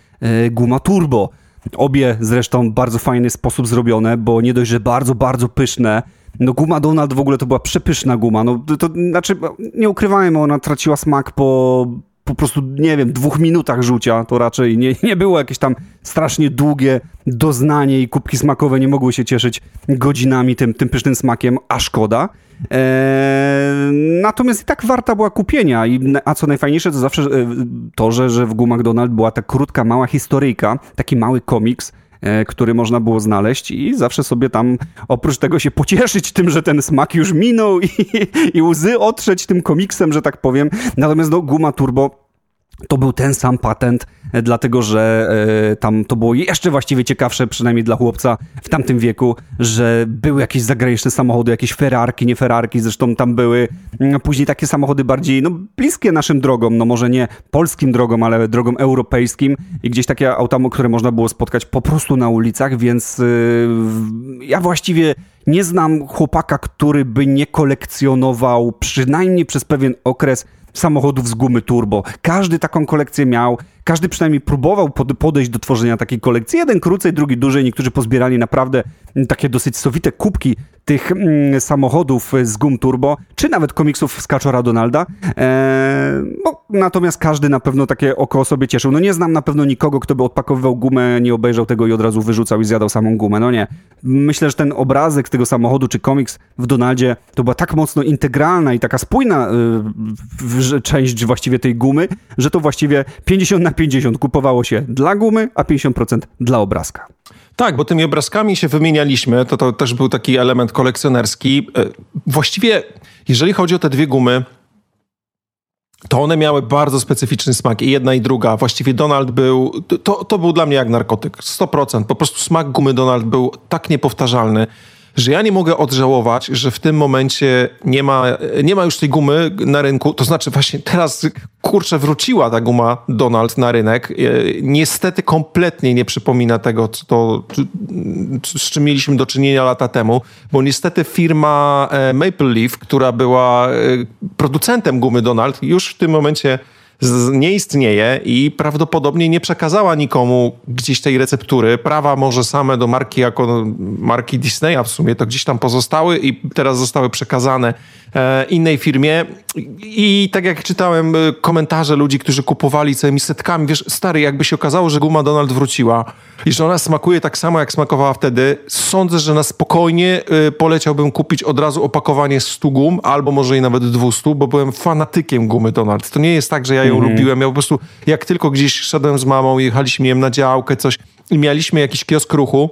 y, guma Turbo. Obie zresztą bardzo fajny sposób zrobione, bo nie dość, że bardzo, bardzo pyszne, no guma Donald w ogóle to była przepyszna guma. No to, to znaczy, nie ukrywajmy, ona traciła smak po po prostu, nie wiem, dwóch minutach rzucia, to raczej nie, nie było jakieś tam strasznie długie doznanie i kubki smakowe nie mogły się cieszyć godzinami tym, tym pysznym smakiem, a szkoda. Eee, natomiast i tak warta była kupienia. I, a co najfajniejsze, to zawsze e, to, że, że w Gumach Donald była ta krótka, mała historyjka, taki mały komiks, który można było znaleźć i zawsze sobie tam oprócz tego się pocieszyć tym, że ten smak już minął i, i łzy otrzeć tym komiksem, że tak powiem. Natomiast no, Guma Turbo to był ten sam patent, e, dlatego że e, tam to było jeszcze właściwie ciekawsze, przynajmniej dla chłopca w tamtym wieku, że były jakieś zagraniczne samochody, jakieś Ferrarki, nie Ferrarki, zresztą tam były mm, później takie samochody bardziej no, bliskie naszym drogom, no może nie polskim drogom, ale drogom europejskim. I gdzieś takie autamo, które można było spotkać po prostu na ulicach, więc y, ja właściwie nie znam chłopaka, który by nie kolekcjonował przynajmniej przez pewien okres samochodów z gumy turbo. Każdy taką kolekcję miał, każdy przynajmniej próbował podejść do tworzenia takiej kolekcji. Jeden krócej, drugi dłużej. Niektórzy pozbierali naprawdę takie dosyć sowite kubki tych mm, samochodów z gum turbo, czy nawet komiksów z Kaczora Donalda. Eee, no, natomiast każdy na pewno takie oko sobie cieszył. No nie znam na pewno nikogo, kto by odpakowywał gumę, nie obejrzał tego i od razu wyrzucał i zjadał samą gumę. No nie. Myślę, że ten obrazek tego samochodu, czy komiks w Donaldzie, to była tak mocno integralna i taka spójna y, część właściwie tej gumy, że to właściwie 50 na 50 kupowało się dla gumy, a 50% dla obrazka. Tak, bo tymi obrazkami się wymienialiśmy, to, to też był taki element kolekcjonerski. E, właściwie, jeżeli chodzi o te dwie gumy, to one miały bardzo specyficzny smak i jedna i druga. Właściwie Donald był, to, to był dla mnie jak narkotyk, 100%. Po prostu smak gumy Donald był tak niepowtarzalny że ja nie mogę odżałować, że w tym momencie nie ma, nie ma już tej gumy na rynku. To znaczy właśnie teraz, kurczę, wróciła ta guma Donald na rynek. E, niestety kompletnie nie przypomina tego, co to, z czym mieliśmy do czynienia lata temu, bo niestety firma e, Maple Leaf, która była e, producentem gumy Donald, już w tym momencie nie istnieje i prawdopodobnie nie przekazała nikomu gdzieś tej receptury. Prawa może same do marki jako marki Disneya w sumie to gdzieś tam pozostały i teraz zostały przekazane e, innej firmie. I tak jak czytałem e, komentarze ludzi, którzy kupowali całymi setkami, wiesz, stary, jakby się okazało, że guma Donald wróciła i że ona smakuje tak samo, jak smakowała wtedy, sądzę, że na spokojnie e, poleciałbym kupić od razu opakowanie 100 gum, albo może i nawet 200, bo byłem fanatykiem gumy Donald. To nie jest tak, że ja ją mm. lubiłem. Ja po prostu, jak tylko gdzieś szedłem z mamą, jechaliśmy jem na działkę, coś i mieliśmy jakiś kiosk ruchu,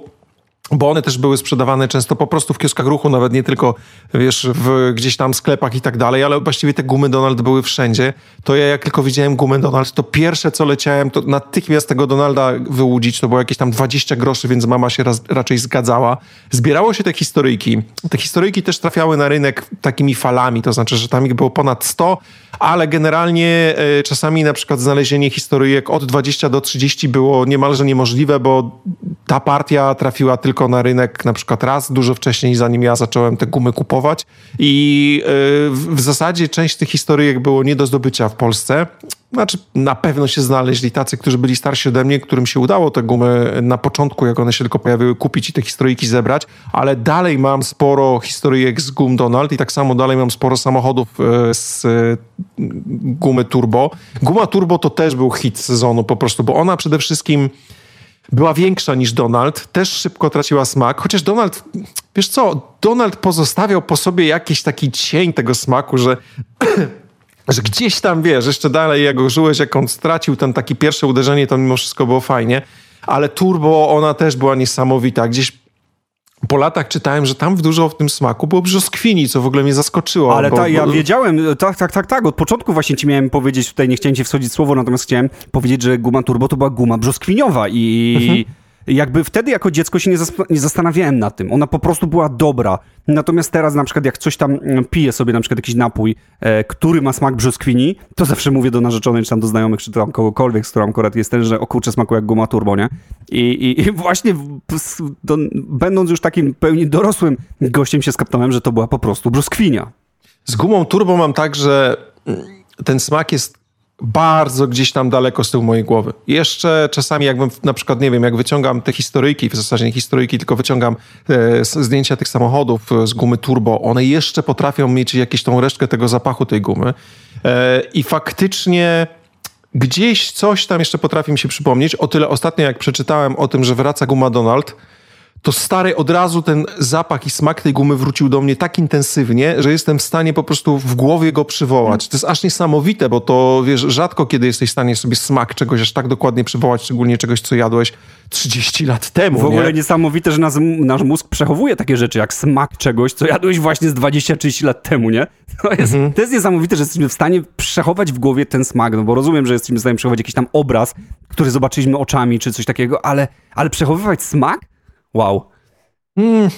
bo one też były sprzedawane często po prostu w kioskach ruchu, nawet nie tylko, wiesz, w gdzieś tam sklepach i tak dalej, ale właściwie te gumy Donald były wszędzie. To ja jak tylko widziałem gumę Donald, to pierwsze co leciałem, to natychmiast tego Donalda wyłudzić, to było jakieś tam 20 groszy, więc mama się raz, raczej zgadzała. Zbierało się te historyjki. Te historyjki też trafiały na rynek takimi falami, to znaczy, że tam ich było ponad 100, ale generalnie e, czasami na przykład znalezienie historyjek od 20 do 30 było niemalże niemożliwe, bo ta partia trafiła tylko na rynek na przykład raz, dużo wcześniej, zanim ja zacząłem te gumy kupować i e, w zasadzie część tych historyjek było nie do zdobycia w Polsce. Znaczy, na pewno się znaleźli tacy, którzy byli starsi ode mnie, którym się udało te gumy na początku, jak one się tylko pojawiły, kupić i te historyjki zebrać, ale dalej mam sporo historyjek z gum Donald i tak samo dalej mam sporo samochodów e, z gumy turbo. Guma turbo to też był hit sezonu po prostu, bo ona przede wszystkim była większa niż Donald, też szybko traciła smak, chociaż Donald, wiesz co, Donald pozostawiał po sobie jakiś taki cień tego smaku, że że gdzieś tam, wiesz, jeszcze dalej jak go żyłeś, jak on stracił ten takie pierwsze uderzenie, to mimo wszystko było fajnie, ale Turbo, ona też była niesamowita. Gdzieś po latach czytałem, że tam w dużo w tym smaku było brzoskwini, co w ogóle mnie zaskoczyło. Ale bo, ta, ja wiedziałem, tak, tak, tak, tak, od początku właśnie ci miałem powiedzieć, tutaj nie chciałem ci wschodzić słowo, natomiast chciałem powiedzieć, że guma turbo to była guma brzoskwiniowa i... Mhm jakby wtedy jako dziecko się nie, nie, zastanawiałem nad tym. Ona po prostu była dobra. Natomiast teraz na przykład jak coś tam mm, piję sobie, na przykład jakiś napój, e, który ma smak brzoskwini, to zawsze mówię do narzeczonej, czy tam do znajomych, czy tam kogokolwiek, z którą akurat jestem, że o kurczę smakuje jak guma turbo, nie? I, i, i właśnie do, będąc już takim pełni dorosłym gościem się skapnąłem, że to była po prostu brzoskwinia. Z gumą turbo mam tak, że ten smak jest bardzo gdzieś tam daleko z tyłu mojej głowy. Jeszcze czasami jakbym na przykład, nie wiem, jak wyciągam te historyjki, w zasadzie nie historyjki, tylko wyciągam e, zdjęcia tych samochodów e, z gumy turbo, one jeszcze potrafią mieć jakąś tą resztkę tego zapachu tej gumy e, i faktycznie gdzieś coś tam jeszcze potrafi mi się przypomnieć. O tyle ostatnio jak przeczytałem o tym, że wraca guma Donald, to stary od razu ten zapach i smak tej gumy wrócił do mnie tak intensywnie, że jestem w stanie po prostu w głowie go przywołać. To jest aż niesamowite, bo to wiesz, rzadko kiedy jesteś w stanie sobie smak czegoś aż tak dokładnie przywołać, szczególnie czegoś, co jadłeś 30 lat temu. W ogóle nie? niesamowite, że nas, nasz mózg przechowuje takie rzeczy jak smak czegoś, co jadłeś właśnie z 20-30 lat temu, nie? To jest, mhm. to jest niesamowite, że jesteśmy w stanie przechować w głowie ten smak, no bo rozumiem, że jesteśmy w stanie przechować jakiś tam obraz, który zobaczyliśmy oczami czy coś takiego, ale, ale przechowywać smak? Wow. Mm,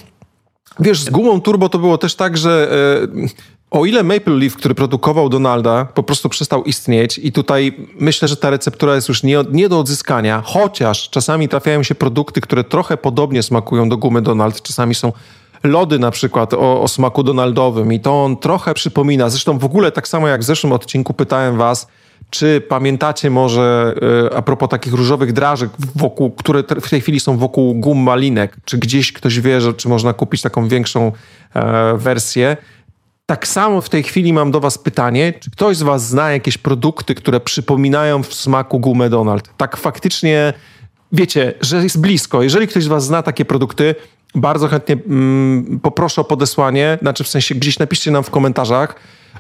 wiesz, z gumą turbo to było też tak, że e, o ile Maple Leaf, który produkował Donalda, po prostu przestał istnieć i tutaj myślę, że ta receptura jest już nie, nie do odzyskania, chociaż czasami trafiają się produkty, które trochę podobnie smakują do gumy Donald, czasami są lody na przykład o, o smaku donaldowym i to on trochę przypomina, zresztą w ogóle tak samo jak w zeszłym odcinku pytałem was, czy pamiętacie może e, a propos takich różowych drażek, wokół, które w tej chwili są wokół gum malinek? Czy gdzieś ktoś wie, że, czy można kupić taką większą e, wersję? Tak samo w tej chwili mam do Was pytanie, czy ktoś z Was zna jakieś produkty, które przypominają w smaku gumę Donald? Tak faktycznie, wiecie, że jest blisko. Jeżeli ktoś z Was zna takie produkty, bardzo chętnie mm, poproszę o podesłanie, znaczy w sensie gdzieś napiszcie nam w komentarzach,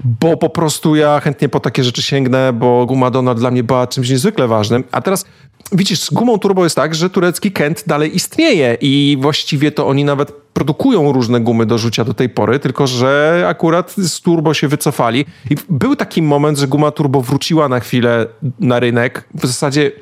bo po prostu ja chętnie po takie rzeczy sięgnę, bo guma Donald dla mnie była czymś niezwykle ważnym. A teraz widzisz, z gumą turbo jest tak, że turecki Kent dalej istnieje i właściwie to oni nawet produkują różne gumy do rzucia do tej pory, tylko że akurat z turbo się wycofali. I był taki moment, że guma turbo wróciła na chwilę na rynek. W zasadzie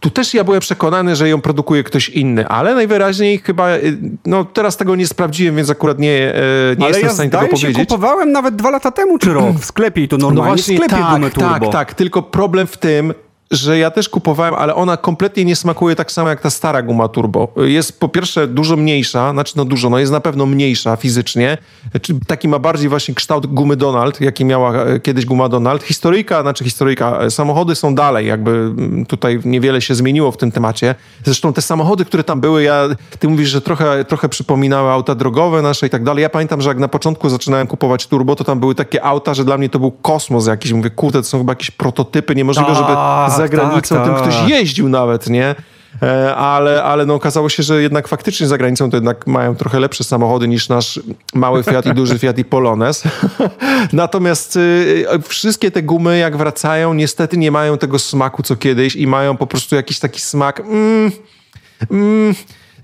tu też ja byłem przekonany, że ją produkuje ktoś inny, ale najwyraźniej chyba, y, no teraz tego nie sprawdziłem, więc akurat nie, y, nie ale jestem ja w stanie tego powiedzieć. się kupowałem nawet dwa lata temu czy rok w sklepie i to normalnie no właśnie, w sklepie tak, Turbo. Tak, tak, tylko problem w tym, że ja też kupowałem, ale ona kompletnie nie smakuje tak samo jak ta stara guma turbo. Jest po pierwsze dużo mniejsza, znaczy no dużo, no jest na pewno mniejsza fizycznie. Taki ma bardziej właśnie kształt gumy Donald, jaki miała e, kiedyś guma Donald. Historyjka, znaczy historyjka, e, samochody są dalej, jakby mm, tutaj niewiele się zmieniło w tym temacie. Zresztą te samochody, które tam były, ja, ty mówisz, że trochę, trochę przypominały auta drogowe nasze i tak dalej. Ja pamiętam, że jak na początku zaczynałem kupować turbo, to tam były takie auta, że dla mnie to był kosmos jakiś. Mówię, kurde, to są chyba jakieś prototypy, niemożliwe, żeby tak, za granicą tak, tym ktoś tak. jeździł nawet, nie? E, ale, ale no okazało się, że jednak faktycznie za granicą to jednak mają trochę lepsze samochody niż nasz mały Fiat i duży Fiat i Polones. Natomiast y, wszystkie te gumy jak wracają, niestety nie mają tego smaku co kiedyś i mają po prostu jakiś taki smak mm, mm.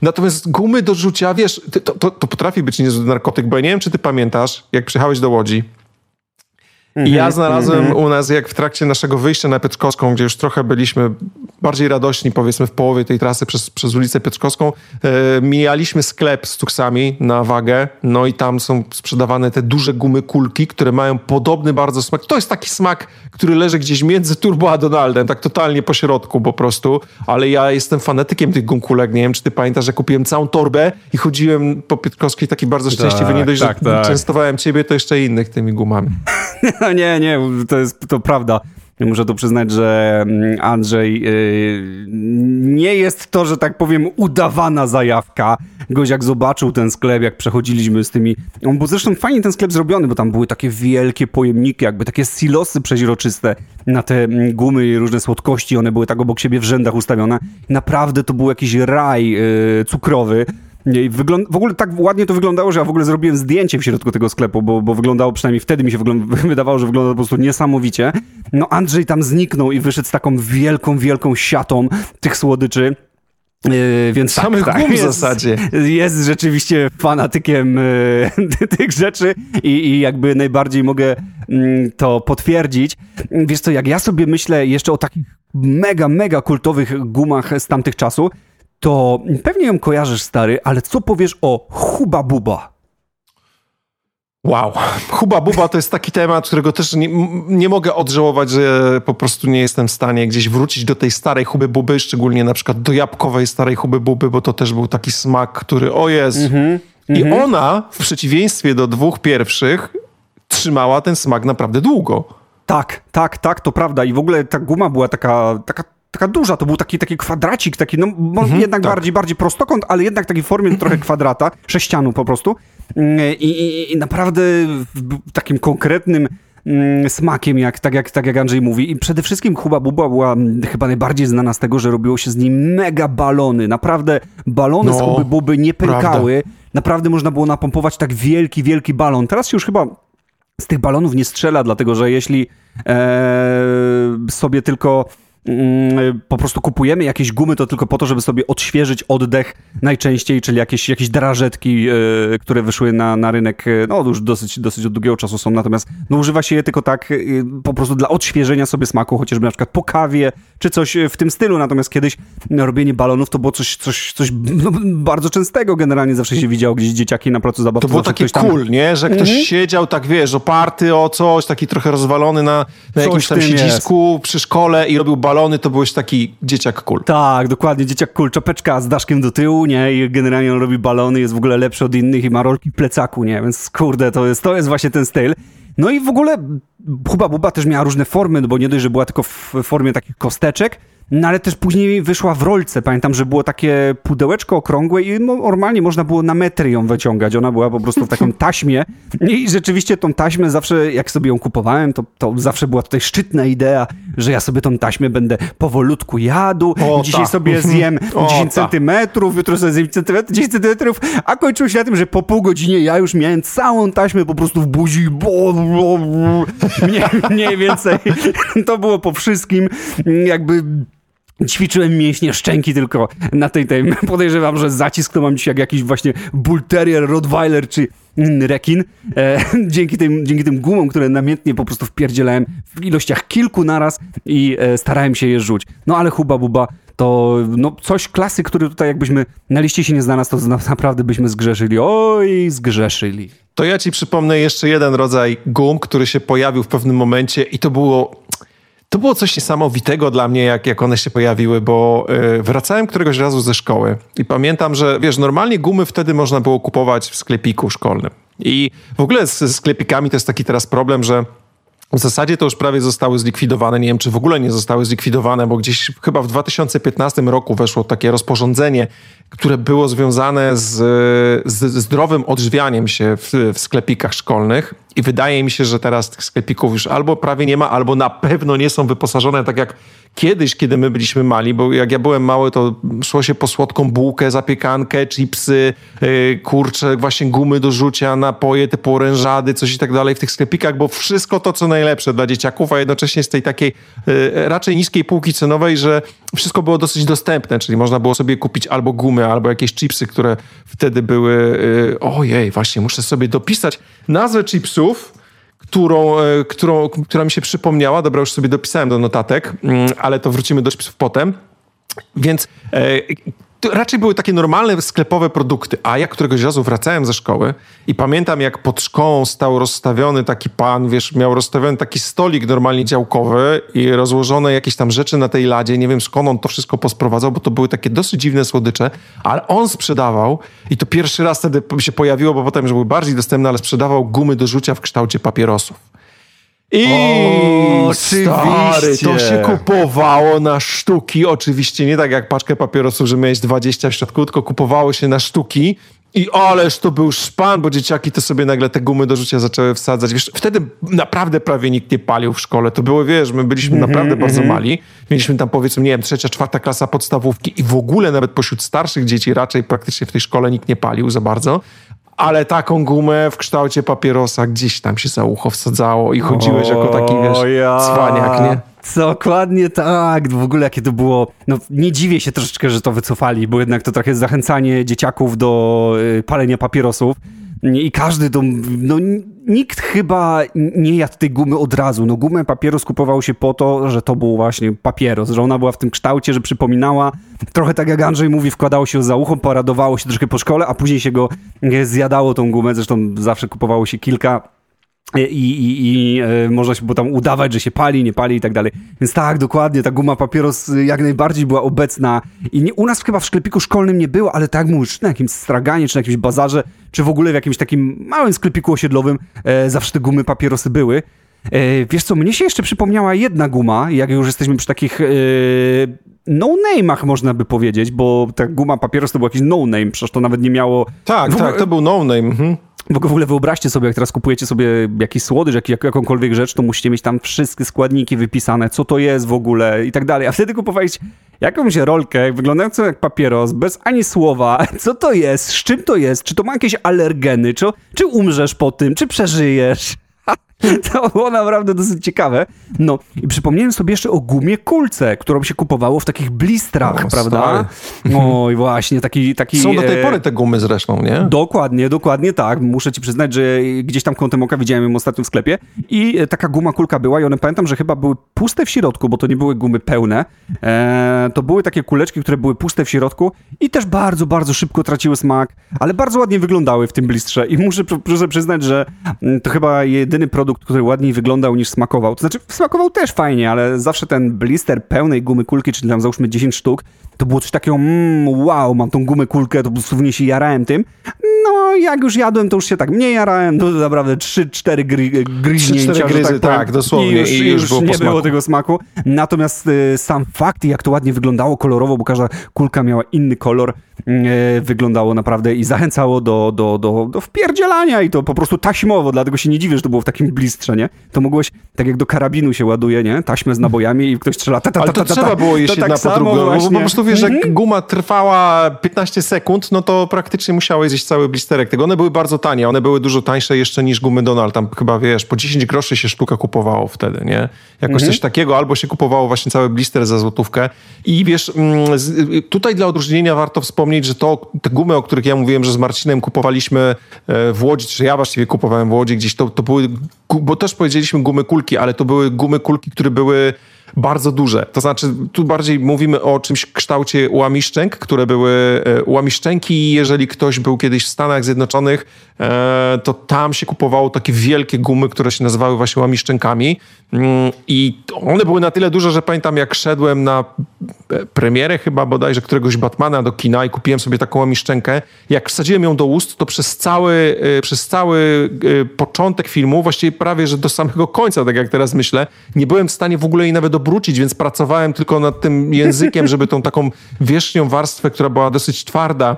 Natomiast gumy do rzucia, wiesz, to, to, to potrafi być niezły narkotyk, bo ja nie wiem, czy ty pamiętasz, jak przyjechałeś do Łodzi, i ja mhm, znalazłem -hmm. u nas, jak w trakcie naszego wyjścia na Piotrkowską, gdzie już trochę byliśmy bardziej radośni, powiedzmy w połowie tej trasy przez, przez ulicę Piotrkowską, e, mijaliśmy sklep z tuksami na wagę, no i tam są sprzedawane te duże gumy kulki, które mają podobny bardzo smak. To jest taki smak, który leży gdzieś między Turbo a Donaldem, tak totalnie po środku po prostu, ale ja jestem fanatykiem tych gumkulek, nie wiem, czy ty pamiętasz, że kupiłem całą torbę i chodziłem po Piotrkowskiej taki bardzo szczęśliwy, tak, nie dość, tak, że tak. częstowałem ciebie, to jeszcze innych tymi gumami. Nie, nie, to jest to prawda. Muszę tu przyznać, że mm, Andrzej yy, nie jest to, że tak powiem, udawana zajawka. Goś jak zobaczył ten sklep, jak przechodziliśmy z tymi... On był zresztą fajnie ten sklep zrobiony, bo tam były takie wielkie pojemniki, jakby takie silosy przeźroczyste na te mm, gumy i różne słodkości. One były tak obok siebie w rzędach ustawione. Naprawdę to był jakiś raj yy, cukrowy. Nie, wygląd- w ogóle tak ładnie to wyglądało, że ja w ogóle zrobiłem zdjęcie w środku tego sklepu, bo, bo wyglądało przynajmniej wtedy mi się wydawało, że wygląda po prostu niesamowicie. No Andrzej tam zniknął i wyszedł z taką wielką, wielką siatą tych słodyczy. Yy, więc Samych tak, tak, w zasadzie. Jest rzeczywiście fanatykiem yy, tych rzeczy i, i, jakby najbardziej mogę yy, to potwierdzić. Wiesz co, jak ja sobie myślę jeszcze o takich mega, mega kultowych gumach z tamtych czasów, to pewnie ją kojarzysz, stary, ale co powiesz o Huba Buba? Wow. Huba Buba to jest taki temat, którego też nie, nie, mogę odżałować, że po prostu nie jestem w stanie gdzieś wrócić do tej starej Huby Buby, szczególnie na przykład do jabłkowej starej Huby Buby, bo to też był taki smak, który, o jest. Mm -hmm, I mm -hmm. ona, w przeciwieństwie do dwóch pierwszych, trzymała ten smak naprawdę długo. Tak, tak, tak, to prawda. I w ogóle ta guma była taka, taka taka duża, to był taki, taki kwadracik, taki, no mhm, jednak tak. bardziej, bardziej prostokąt, ale jednak taki w formie trochę kwadrata, sześcianu po prostu. Mm, I, i, i naprawdę takim konkretnym mm, smakiem, jak, tak, jak, tak jak Andrzej mówi. I przede wszystkim Huba Buba była mm, chyba najbardziej znana z tego, że robiło się z nim mega balony. Naprawdę balony no, z Huby Buby nie pękały. Prawda. Naprawdę można było napompować tak wielki, wielki balon. Teraz się już chyba z tych balonów nie strzela, dlatego że jeśli e, sobie tylko po prostu kupujemy jakieś gumy to tylko po to, żeby sobie odświeżyć oddech najczęściej, czyli jakieś, jakieś drażetki, e, które wyszły na, na rynek, e, no już dosyć, dosyć od długiego czasu są, natomiast no, używa się je tylko tak po prostu dla odświeżenia sobie smaku, chociażby na przykład po kawie, czy coś w tym stylu, natomiast kiedyś robienie balonów to było coś, coś, coś no, bardzo częstego, generalnie zawsze się widziało gdzieś dzieciaki na placu zabaw. To było takie tam... cool, nie? Że ktoś mhm. siedział tak, wiesz, oparty o coś, taki trochę rozwalony na, na jakimś tam siedzisku jest. przy szkole i robił balon balony, to byłeś taki dzieciak kul. Tak, dokładnie, dzieciak kul. Czopeczka z daszkiem do tyłu, nie? I generalnie on robi balony, jest w ogóle lepszy od innych i ma rolki w plecaku, nie? Więc kurde, to jest, to jest właśnie ten styl. No i w ogóle Huba Buba też miała różne formy, no bo nie dość, że była tylko w formie takich kosteczek, no ale też później wyszła w rolce. Pamiętam, że było takie pudełeczko okrągłe i no, normalnie można było na metry ją wyciągać. Ona była po prostu w takim taśmie. I rzeczywiście tą taśmę zawsze, jak sobie ją kupowałem, to, to zawsze była tutaj szczytna idea, że ja sobie tą taśmę będę powolutku jadł. O, Dzisiaj ta. sobie zjem o, 10 ta. centymetrów, jutro sobie zjem 10 centymetrów, a kończyło się na tym, że po pół godzinie ja już miałem całą taśmę po prostu w buzi. Mniej, mniej więcej. To było po wszystkim. Jakby ćwiczyłem mięśnie szczęki tylko na tej tej. Podejrzewam, że zacisk to mam dzisiaj jak jakiś właśnie bull terrier, rottweiler czy rekin. E, dzięki, tym, dzięki tym gumom, które namiętnie po prostu wpierdzielałem w ilościach kilku naraz i e, starałem się je rzuć. No ale huba buba to no, coś klasy, który tutaj jakbyśmy na liście się nie znalazł, to naprawdę byśmy zgrzeszyli. Oj, zgrzeszyli. To ja ci przypomnę jeszcze jeden rodzaj gum, który się pojawił w pewnym momencie i to było to było coś niesamowitego dla mnie, jak, jak one się pojawiły, bo yy, wracałem któregoś razu ze szkoły i pamiętam, że wiesz, normalnie gumy wtedy można było kupować w sklepiku szkolnym. I w ogóle z sklepikami to jest taki teraz problem, że w zasadzie to już prawie zostały zlikwidowane. Nie wiem, czy w ogóle nie zostały zlikwidowane, bo gdzieś chyba w 2015 roku weszło takie rozporządzenie, które było związane z, z zdrowym odżywianiem się w, w, sklepikach szkolnych. I wydaje mi się, że teraz tych sklepików już albo prawie nie ma, albo na pewno nie są wyposażone tak jak kiedyś, kiedy my byliśmy mali, bo jak ja byłem mały, to szło się po słodką bułkę, zapiekankę, chipsy, yy, kurcze, właśnie gumy do rzucia, napoje typu orężady, coś i tak dalej w tych sklepikach, bo wszystko to, co najlepsze dla dzieciaków, a jednocześnie z tej takiej yy, raczej niskiej półki cenowej, że wszystko było dosyć dostępne, czyli można było sobie kupić albo gumy, albo jakieś chipsy, które wtedy były, yy, ojej, właśnie muszę sobie dopisać nazwę chipsów, którą, e, którą, która mi się przypomniała. Dobra, już sobie dopisałem do notatek, mm, ale to wrócimy do chipsów potem. Więc e, raczej były takie normalne sklepowe produkty. A ja któregoś razu wracałem ze szkoły i pamiętam, jak pod szkołą stał rozstawiony taki pan, wiesz, miał rozstawiony taki stolik normalnie działkowy i rozłożone jakieś tam rzeczy na tej ladzie. Nie wiem skąd on to wszystko posprowadzał, bo to były takie dosyć dziwne słodycze, ale on sprzedawał i to pierwszy raz wtedy się pojawiło, bo potem już były bardziej dostępne, ale sprzedawał gumy do rzucia w kształcie papierosów. I o, stary, to się kupowało na sztuki. Oczywiście nie tak jak paczkę papierosów, że miałeś 20 w środku, tylko kupowało się na sztuki. I ależ to był szpan, bo dzieciaki to sobie nagle te gumy do rzucia zaczęły wsadzać. Wiesz, wtedy naprawdę prawie nikt nie palił w szkole. To było, wiesz, my byliśmy mm -hmm, naprawdę bardzo mm -hmm. mali. Mieliśmy tam powiedzmy, nie wiem, trzecia, czwarta klasa podstawówki i w ogóle nawet pośród starszych dzieci raczej praktycznie w tej szkole nikt nie palił za bardzo ale taką gumę w kształcie papierosa gdzieś tam się za ucho wsadzało i chodziłeś o, jako taki, wiesz, ja. cwaniak, nie? Dokładnie tak. W ogóle jakie to było. No, nie dziwię się troszeczkę, że to wycofali, bo jednak to trochę zachęcanie dzieciaków do y, palenia papierosów. I każdy to, no nikt chyba nie jadł tej gumy od razu. No gumę papieros kupował się po to, że to był właśnie papieros, że ona była w tym kształcie, że przypominała, trochę tak jak Andrzej mówi, wkładało się za ucho, paradowało się troszkę po szkole, a później się go zjadało tą gumę, zresztą zawsze kupowało się kilka i, i, i e, można się bo tam udawać, że się pali, nie pali i tak dalej. Więc tak, dokładnie, ta guma papieros jak najbardziej była obecna i nie, u nas chyba w sklepiku szkolnym nie było, ale tak mówisz, na jakimś straganie, czy na jakimś bazarze, czy w ogóle w jakimś takim małym sklepiku osiedlowym e, zawsze te gumy papierosy były. E, wiesz co, mnie się jeszcze przypomniała jedna guma, jak już jesteśmy przy takich e, no-name'ach można by powiedzieć, bo ta guma papieros to był jakiś no-name, przecież to nawet nie miało... Tak, ogóle... tak, to był no-name. Mhm. Bo w ogóle wyobraźcie sobie, jak teraz kupujecie sobie jakiś słodycz, jak, jak, jakąkolwiek rzecz, to musicie mieć tam wszystkie składniki wypisane, co to jest w ogóle i tak dalej. A wtedy kupowaliście jakąś rolkę wyglądającą jak papieros, bez ani słowa, co to jest, z czym to jest, czy to ma jakieś alergeny, czy, czy umrzesz po tym, czy przeżyjesz. To było naprawdę dosyć ciekawe. No i przypomniałem sobie jeszcze o gumie kulce, którą się kupowało w takich blistrach, o, prawda? Oj, właśnie, taki, taki... Są do tej e, pory te gumy zresztą, nie? Dokładnie, dokładnie tak. Muszę ci przyznać, że gdzieś tam kątem oka widziałem ją ostatnio w sklepie i e, taka guma kulka była i one pamiętam, że chyba były puste w środku, bo to nie były gumy pełne. E, to były takie kuleczki, które były puste w środku i też bardzo, bardzo szybko traciły smak, ale bardzo ładnie wyglądały w tym blistrze i muszę, muszę przyznać, że mm, to chyba jedyny produkt, produkt, który ładniej wyglądał niż smakował. To znaczy, smakował też fajnie, ale zawsze ten blister pełnej gumy kulki, czyli tam załóżmy 10 sztuk, to było coś takiego, mm, wow, mam tą gumę kulkę, to dosłownie się jarałem tym. No, jak już jadłem, to już się tak mniej jarałem, to naprawdę 3-4 gry, gryźnięcia. 3-4 gryzy, tak, tak, dosłownie. I już, i już, już było nie było tego smaku. Natomiast y, sam fakt, jak to ładnie wyglądało kolorowo, bo każda kulka miała inny kolor, wyglądało naprawdę i zachęcało do, do, do, do wpierdzielania i to po prostu taśmowo, dlatego się nie dziwię, że to było w takim blistrze, nie? To mogłeś, tak jak do karabinu się ładuje, nie? Taśmę z nabojami i ktoś strzela ta, ta, ta, Ale to trzeba było jeść jedna tak po drugą, bo po prostu wiesz, jak mhm. guma trwała 15 sekund, no to praktycznie musiałeś zjeść cały blisterek tego. One były bardzo tanie, one były dużo tańsze jeszcze niż gumy Donald. Tam chyba, wiesz, po 10 groszy się sztuka kupowało wtedy, nie? Jakoś mhm. coś takiego, albo się kupowało właśnie cały blister za złotówkę. I wiesz, mm, tutaj dla odróżnienia warto wspomnieć, że to, te gumy, o których ja mówiłem, że z Marcinem kupowaliśmy e, w Łodzi, czy ja właściwie kupowałem w Łodzi gdzieś, to, to były, bo też powiedzieliśmy gumy kulki, ale to były gumy kulki, które były bardzo duże. To znaczy, tu bardziej mówimy o czymś w kształcie łamiszczęk, które były e, łamiszczęki. Jeżeli ktoś był kiedyś w Stanach Zjednoczonych, e, to tam się kupowało takie wielkie gumy, które się nazywały właśnie łamiszczękami. Mm, I one były na tyle duże, że pamiętam, jak szedłem na premierę chyba bodajże któregoś Batmana do kina i kupiłem sobie taką łamiszczękę. Jak wsadziłem ją do ust, to przez cały, przez cały początek filmu, właściwie prawie, że do samego końca, tak jak teraz myślę, nie byłem w stanie w ogóle jej nawet obrócić, więc pracowałem tylko nad tym językiem, żeby tą taką wierzchnią warstwę, która była dosyć twarda,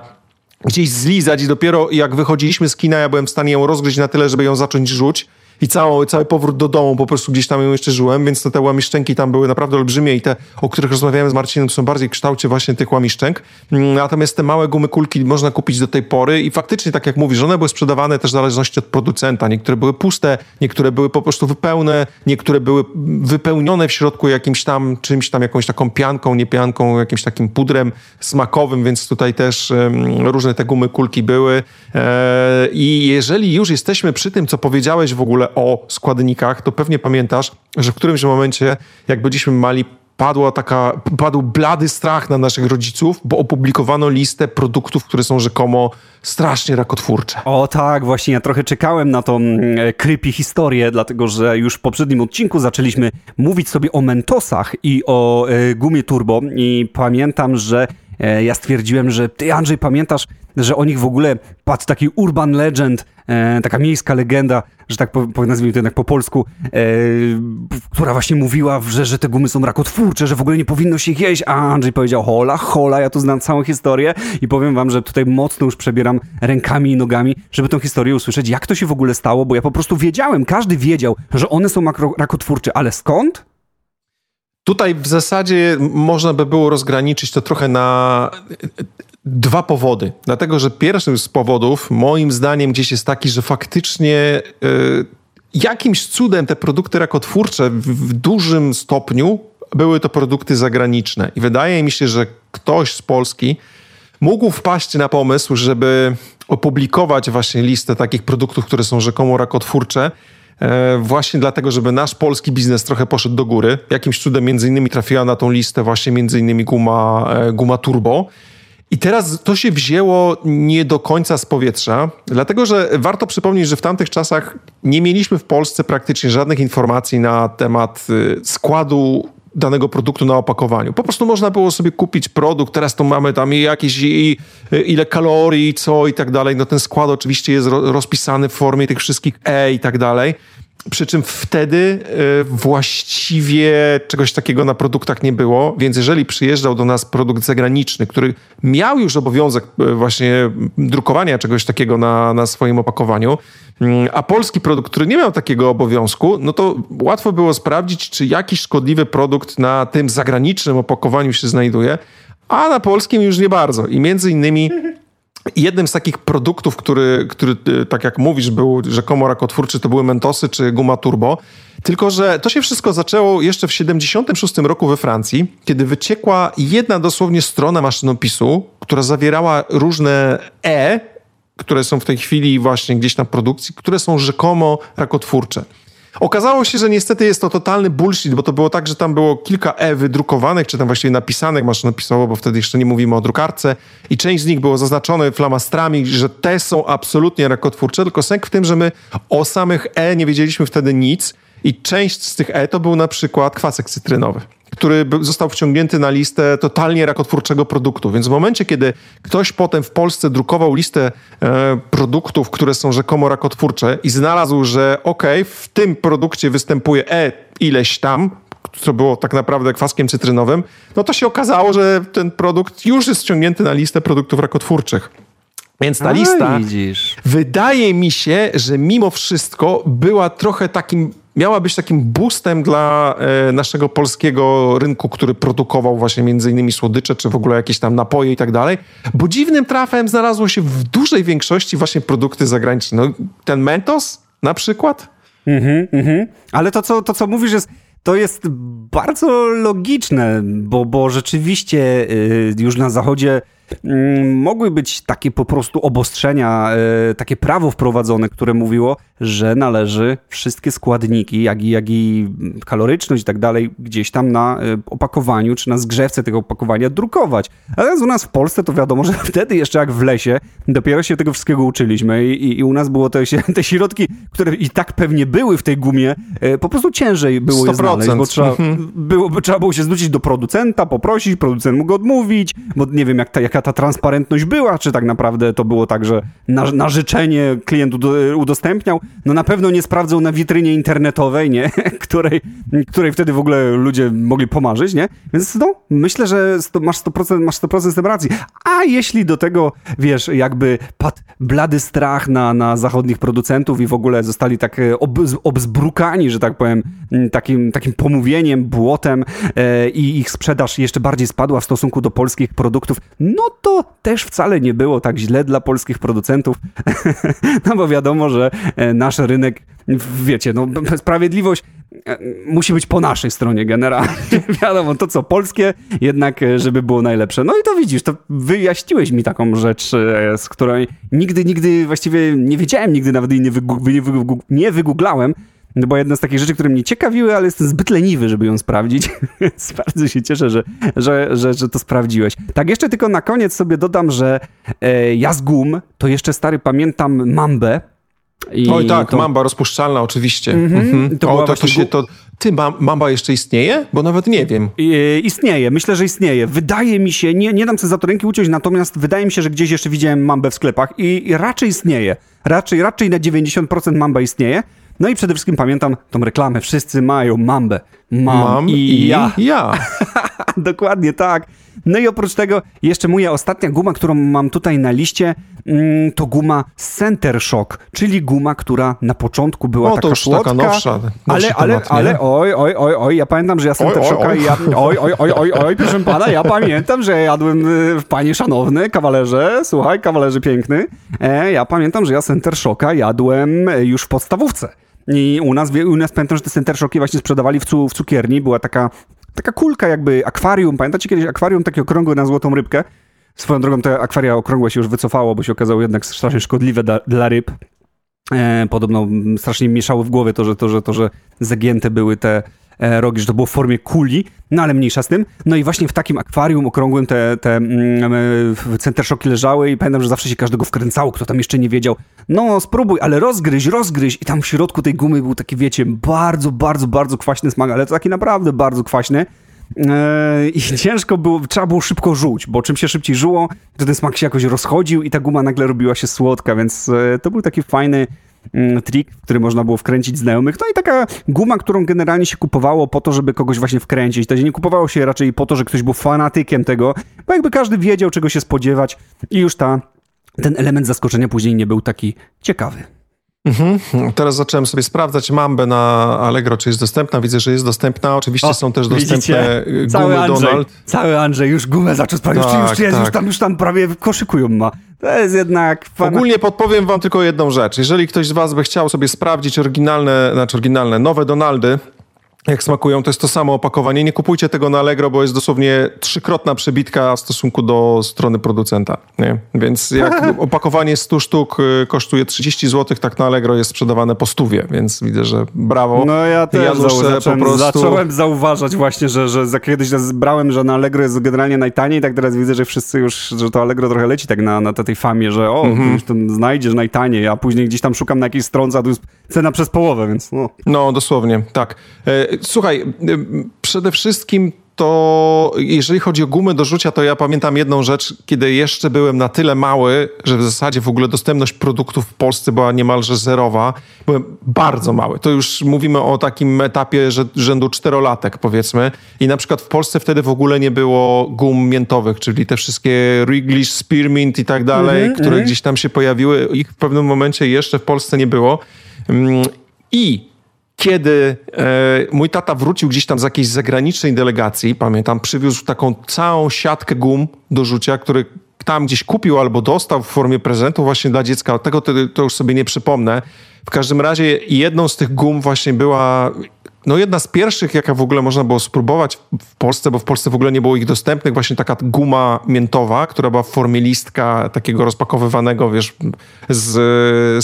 gdzieś zlizać i dopiero jak wychodziliśmy z kina, ja byłem w stanie ją rozgryźć na tyle, żeby ją zacząć rzuć i cały, cały powrót do domu po prostu gdzieś tam ją jeszcze żyłem, więc te, te łamiszczęki tam były naprawdę olbrzymie i te, o których rozmawiałem z Marcinem, są bardziej w kształcie właśnie tych łamiszczęk. Mm, natomiast te małe gumy kulki można kupić do tej pory i faktycznie, tak jak mówisz, one były sprzedawane też w zależności od producenta. Niektóre były puste, niektóre były po prostu wypełne, niektóre były wypełnione w środku jakimś tam, czymś tam, jakąś taką pianką, nie pianką, jakimś takim pudrem smakowym, więc tutaj też um, różne te gumy kulki były. E, I jeżeli już jesteśmy przy tym, co powiedziałeś w ogóle o składnikach, to pewnie pamiętasz, że w którymś momencie, jak byliśmy mali, padła taka, padł blady strach na naszych rodziców, bo opublikowano listę produktów, które są rzekomo strasznie rakotwórcze. O tak, właśnie ja trochę czekałem na tą e, creepy historię, dlatego że już w poprzednim odcinku zaczęliśmy mówić sobie o Mentosach i o e, gumie turbo i pamiętam, że e, ja stwierdziłem, że ty Andrzej pamiętasz, że o nich w ogóle padł taki urban legend, e, taka miejska legenda, że tak po, nazwijmy to jednak po polsku, e, która właśnie mówiła, że, że te gumy są rakotwórcze, że w ogóle nie powinno się ich jeść, a Andrzej powiedział hola, hola, ja tu znam całą historię i powiem wam, że tutaj mocno już przebieram rękami i nogami, żeby tę historię usłyszeć, jak to się w ogóle stało, bo ja po prostu wiedziałem, każdy wiedział, że one są rakotwórcze, ale skąd? Tutaj w zasadzie można by było rozgraniczyć to trochę na dwa powody. Dlatego, że pierwszym z powodów, moim zdaniem, gdzieś jest taki, że faktycznie y, jakimś cudem te produkty rakotwórcze w, w dużym stopniu były to produkty zagraniczne. I wydaje mi się, że ktoś z Polski mógł wpaść na pomysł, żeby opublikować właśnie listę takich produktów, które są rzekomo rakotwórcze, e, właśnie dlatego, żeby nasz polski biznes trochę poszedł do góry. Jakimś cudem między innymi trafiła na tą listę właśnie między innymi guma, e, guma turbo. I teraz to się wzięło nie do końca z powietrza, dlatego że warto przypomnieć, że w tamtych czasach nie mieliśmy w Polsce praktycznie żadnych informacji na temat y, składu danego produktu na opakowaniu. Po prostu można było sobie kupić produkt, teraz to mamy tam jakieś i, ile kalorii, co i tak dalej. No ten skład oczywiście jest rozpisany w formie tych wszystkich E i tak dalej. Przy czym wtedy e, właściwie czegoś takiego na produktach nie było, więc jeżeli przyjeżdżał do nas produkt zagraniczny, który miał już obowiązek e, właśnie drukowania czegoś takiego na, na swoim opakowaniu, mm, a polski produkt, który nie miał takiego obowiązku, no to łatwo było sprawdzić, czy jakiś szkodliwy produkt na tym zagranicznym opakowaniu się znajduje, a na polskim już nie bardzo. I między innymi Jednym z takich produktów, który, który, y, tak jak mówisz, był rzekomo rakotwórczy, to były Mentosy czy guma turbo. Tylko, że to się wszystko zaczęło jeszcze w 76 roku we Francji, kiedy wyciekła jedna dosłownie strona maszynopisu, która zawierała różne E, które są w tej chwili właśnie gdzieś na produkcji, które są rzekomo rakotwórcze. Okazało się, że niestety jest to totalny bullshit, bo to było tak, że tam było kilka E wydrukowanych, czy tam właściwie napisanych maszynopisowo, bo wtedy jeszcze nie mówimy o drukarce i część z nich było zaznaczone flamastrami, że te są absolutnie rakotwórcze, tylko sęk w tym, że my o samych E nie wiedzieliśmy wtedy nic i część z tych E to był na przykład kwasek cytrynowy który został wciągnięty na listę totalnie rakotwórczego produktu. Więc w momencie, kiedy ktoś potem w Polsce drukował listę e, produktów, które są rzekomo rakotwórcze i znalazł, że okej, okay, w tym produkcie występuje E ileś tam, co było tak naprawdę kwaskiem cytrynowym, no to się okazało, że ten produkt już jest wciągnięty na listę produktów rakotwórczych. Więc ta A, lista, widzisz. wydaje mi się, że mimo wszystko była trochę takim miała być takim boostem dla e, naszego polskiego rynku, który produkował właśnie między innymi słodycze, czy w ogóle jakieś tam napoje i tak dalej, bo dziwnym trafem znalazło się w dużej większości właśnie produkty zagraniczne. No, ten Mentos na przykład. Mhm, mhm. Ale to co, to, co mówisz jest to jest bardzo logiczne, bo, bo rzeczywiście y, już na zachodzie mogły być takie po prostu obostrzenia, e, takie prawo wprowadzone, które mówiło, że należy wszystkie składniki, jak i, jak i kaloryczność i tak dalej, gdzieś tam na e, opakowaniu czy na zgrzewce tego opakowania drukować. Ale u nas w Polsce to wiadomo, że wtedy jeszcze jak w lesie, dopiero się tego wszystkiego uczyliśmy i, i u nas było te, te środki, które i tak pewnie były w tej gumie, e, po prostu ciężej było 100%. je znaleźć, bo trzeba, mhm. było, trzeba było się zwrócić do producenta, poprosić, producent mógł odmówić, bo nie wiem jak ta, jaka ta transparentność była, czy tak naprawdę to było tak, że na, na życzenie klient udostępniał, no na pewno nie sprawdzał na witrynie internetowej, nie? której, której wtedy w ogóle ludzie mogli pomarzyć, nie? Więc no, myślę, że masz 100%, masz 100% z tym racji. A jeśli do tego, wiesz, jakby padł blady strach na, na zachodnich producentów i w ogóle zostali tak e, ob, obzbrukani, że tak powiem, takim, takim pomówieniem, błotem e, i ich sprzedaż jeszcze bardziej spadła w stosunku do polskich produktów, no to też wcale nie było tak źle dla polskich producentów, no bo wiadomo, że e, nasz rynek, wiecie, no sprawiedliwość e, musi być po naszej stronie generalnie. Wiadomo, to co polskie, jednak e, żeby było najlepsze. No i to widzisz, to wyjaśniłeś mi taką rzecz, z której nigdy, nigdy właściwie nie wiedziałem, nigdy nawet jej nie, nie, nie wygooglałem, no bo jedna z takich rzeczy, które mnie ciekawiły, ale jestem zbyt leniwy, żeby ją sprawdzić, więc bardzo się cieszę, że, że, że, że to sprawdziłeś. Tak, jeszcze tylko na koniec sobie dodam, że e, ja z gum, to jeszcze stary pamiętam Mambę, i Oj tak, to... mamba rozpuszczalna oczywiście. Mm -hmm. To, o, to, to się to... Ty, mamba jeszcze istnieje? Bo nawet nie wiem. I, istnieje, myślę, że istnieje. Wydaje mi się, nie, nie dam sobie za to ręki uciąć, natomiast wydaje mi się, że gdzieś jeszcze widziałem mambę w sklepach i, i raczej istnieje. Raczej, raczej na 90% mamba istnieje. No i przede wszystkim pamiętam tą reklamę. Wszyscy mają mambę. Mam, Mam i, i ja. ja. Dokładnie tak. No i oprócz tego jeszcze moja ostatnia guma, którą mam tutaj na liście, mm, to guma Center Shock, czyli guma, która na początku była no, taka to już słodka, taka nowsza, ale, ale, temat, ale, oj, oj, oj, oj, ja pamiętam, że ja Center oj, Shocka, oj, ja, oj, oj, oj, oj, oj, proszę pana, ja pamiętam, że jadłem, y, panie szanowny, kawalerze, słuchaj, kawalerze piękny, e, ja pamiętam, że ja Center Shocka jadłem już w podstawówce. I u nas, u nas pamiętam, że te Center Shocki właśnie sprzedawali w, cu, w cukierni. Była taka, taka kulka jakby akwarium. Pamiętacie kiedyś akwarium takie okrągłe na złotą rybkę? Swoją drogą te akwaria okrągłe się już wycofało, bo się okazało jednak strasznie szkodliwe dla, dla ryb. E, podobno strasznie mieszały w głowie to, że to, że to, że zagięte były te rogi, że to było w formie kuli, no ale mniejsza z tym. No i właśnie w takim akwarium okrągłym te, te mm, e, centerszoki leżały i pamiętam, że zawsze się każdego wkręcało, kto tam jeszcze nie wiedział. No spróbuj, ale rozgryź, rozgryź. I tam w środku tej gumy był taki, wiecie, bardzo, bardzo, bardzo kwaśny smak, ale to taki naprawdę bardzo kwaśny. E, I ciężko było, trzeba było szybko żuć, bo czym się szybciej żuło, to ten smak się jakoś rozchodził i ta guma nagle robiła się słodka, więc to był taki fajny, Mm, trik, który można było wkręcić znajomych. No i taka guma, którą generalnie się kupowało po to, żeby kogoś właśnie wkręcić. To nie kupowało się raczej po to, że ktoś był fanatykiem tego, bo jakby każdy wiedział, czego się spodziewać i już ta, ten element zaskoczenia później nie był taki ciekawy. Mhm. Teraz zacząłem sobie sprawdzać Mambę na Allegro, czy jest dostępna. Widzę, że jest dostępna. Oczywiście o, są też dostępne gumy cały Andrzej, Donald. Cały Andrzej już gumę zaczął sprawdzać. Tak, już, jest, tak. już, tam, już tam prawie koszykują ma. To jest jednak... Fan... Ogólnie podpowiem wam tylko jedną rzecz. Jeżeli ktoś z was by chciał sobie sprawdzić oryginalne, znaczy oryginalne, nowe Donaldy, jak smakują, to jest to samo opakowanie. Nie kupujcie tego na Allegro, bo jest dosłownie trzykrotna przebitka w stosunku do strony producenta. Nie? Więc jak opakowanie 100 sztuk y, kosztuje 30 zł, tak na Allegro jest sprzedawane po stówie, więc widzę, że brawo. No ja też Janusz zacząłem, po prostu... zacząłem zauważać właśnie, że, że za kiedyś brałem, że na Allegro jest generalnie najtaniej, tak teraz widzę, że wszyscy już, że to Allegro trochę leci tak na, na tej famie, że o, mm -hmm. już tam znajdziesz najtaniej, a później gdzieś tam szukam na jakiejś stronce, a tu jest cena przez połowę, więc no. No, dosłownie, tak. Słuchaj, przede wszystkim to jeżeli chodzi o gumy do rzucia, to ja pamiętam jedną rzecz, kiedy jeszcze byłem na tyle mały, że w zasadzie w ogóle dostępność produktów w Polsce była niemalże zerowa. Byłem bardzo mały. To już mówimy o takim etapie że, rzędu czterolatek, powiedzmy. I na przykład w Polsce wtedy w ogóle nie było gum miętowych, czyli te wszystkie Wrigley's, Spearmint i tak dalej, mm -hmm, które mm gdzieś tam się pojawiły. Ich w pewnym momencie jeszcze w Polsce nie było. Mm, I kiedy e, mój tata wrócił gdzieś tam z jakiejś zagranicznej delegacji, pamiętam, przywiózł taką całą siatkę gum do rzucia, który tam gdzieś kupił albo dostał w formie prezentu właśnie dla dziecka. Tego to, to już sobie nie przypomnę. W każdym razie jedną z tych gum właśnie była no jedna z pierwszych, jaka w ogóle można było spróbować w Polsce, bo w Polsce w ogóle nie było ich dostępnych, właśnie taka guma miętowa, która była w formie listka takiego rozpakowywanego, wiesz, z,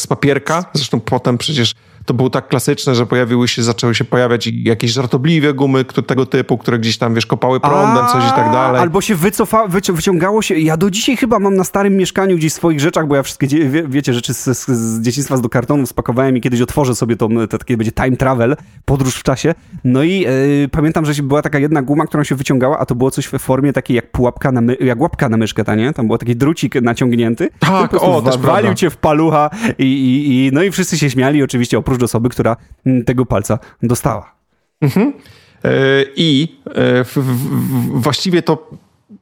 z papierka. Zresztą potem przecież to było tak klasyczne, że pojawiły się, zaczęły się pojawiać jakieś żartobliwe gumy tego typu, które gdzieś tam, wiesz, kopały prądem, coś i tak dalej. Albo się wycofa, wyciągało się, ja do dzisiaj chyba mam na starym mieszkaniu gdzieś swoich rzeczach, bo ja wszystkie, wie, wiecie, rzeczy z, z, z, dzieciństwa z do kartonu spakowałem i kiedyś otworzę sobie to, to takie będzie time travel, podróż w czasie. No i yy, pamiętam, że była taka jedna guma, którą się wyciągała, a to było coś w formie takiej jak pułapka na, my, jak łapka na myszkę, ta, nie? Tam był taki drucik naciągnięty. Tak, o, też walił cię w palucha i, i, i, no i wszyscy się śmiali, oczywiście oprócz osoby, która mm, tego palca dostała. Mhm. E, I e, właściwie to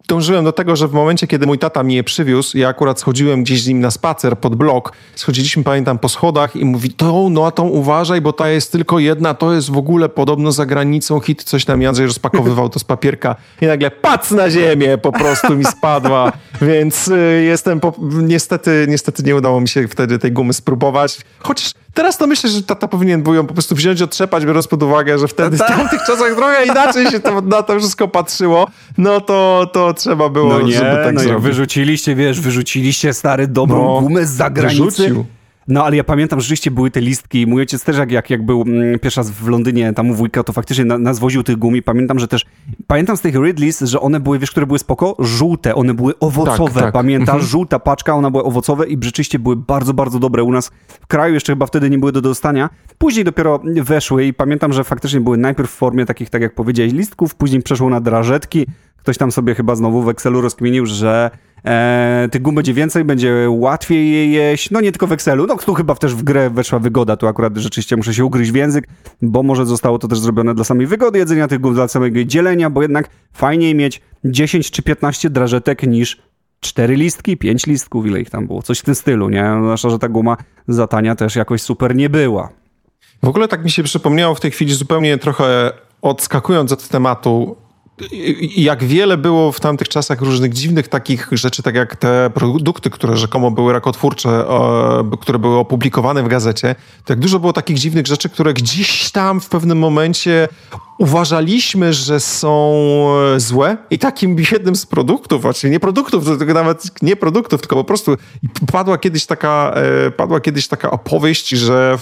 dążyłem do tego, że w momencie, kiedy mój tata mnie przywiózł, ja akurat schodziłem gdzieś z nim na spacer pod blok, schodziliśmy, pamiętam, po schodach i mówi, to, no a tą uważaj, bo ta jest tylko jedna, to jest w ogóle podobno za granicą hit, coś tam Jędrzej rozpakowywał to z papierka i nagle pac na ziemię po prostu mi spadła, więc y, jestem, po, niestety, niestety nie udało mi się wtedy tej gumy spróbować, chociaż Teraz to myślę, że tata powinien był ją po prostu wziąć, otrzepać, biorąc pod uwagę, że wtedy w tamtych czasach trochę inaczej się to, na to wszystko patrzyło, no to, to trzeba było, no nie, żeby tak no zrobić. wyrzuciliście, wiesz, wyrzuciliście stary dobrą no, gumę z zagranicy. Wyrzucił. No ale ja pamiętam, że rzeczywiście były te listki. Mój ojciec też jak, jak, jak był mm, pierwszy raz w Londynie, tam u wujka, to faktycznie na, nas woził tych gumi. Pamiętam, że też, pamiętam z tych Ridleys, że one były, wiesz, które były spoko? Żółte, one były owocowe, tak, tak. pamiętasz? Mhm. Żółta paczka, ona była owocowe i rzeczywiście były bardzo, bardzo dobre. U nas w kraju jeszcze chyba wtedy nie były do dostania. Później dopiero weszły i pamiętam, że faktycznie były najpierw w formie takich, tak jak powiedziałeś, listków, później przeszło na drażetki. Ktoś tam sobie chyba znowu w Excelu rozkminił, że E, tych gum będzie więcej, będzie łatwiej je jeść. No nie tylko w Excelu. No tu chyba też w grę weszła wygoda. Tu akurat rzeczywiście muszę się ugryźć w język, bo może zostało to też zrobione dla samej wygody jedzenia tych gum, dla samego dzielenia, bo jednak fajniej mieć 10 czy 15 drażetek niż 4 listki, 5 listków, ile ich tam było. Coś w tym stylu, nie? Zwłaszcza, że ta guma za tania też jakoś super nie była. W ogóle tak mi się przypomniało w tej chwili zupełnie trochę odskakując od tematu, jak wiele było w tamtych czasach różnych dziwnych takich rzeczy, tak jak te produkty, które rzekomo były rakotwórcze, które były opublikowane w gazecie, to jak dużo było takich dziwnych rzeczy, które gdzieś tam w pewnym momencie uważaliśmy, że są e, złe. I takim jednym z produktów, właśnie nie produktów, tylko nawet nie produktów, tylko po prostu padła kiedyś taka, e, padła kiedyś taka opowieść, że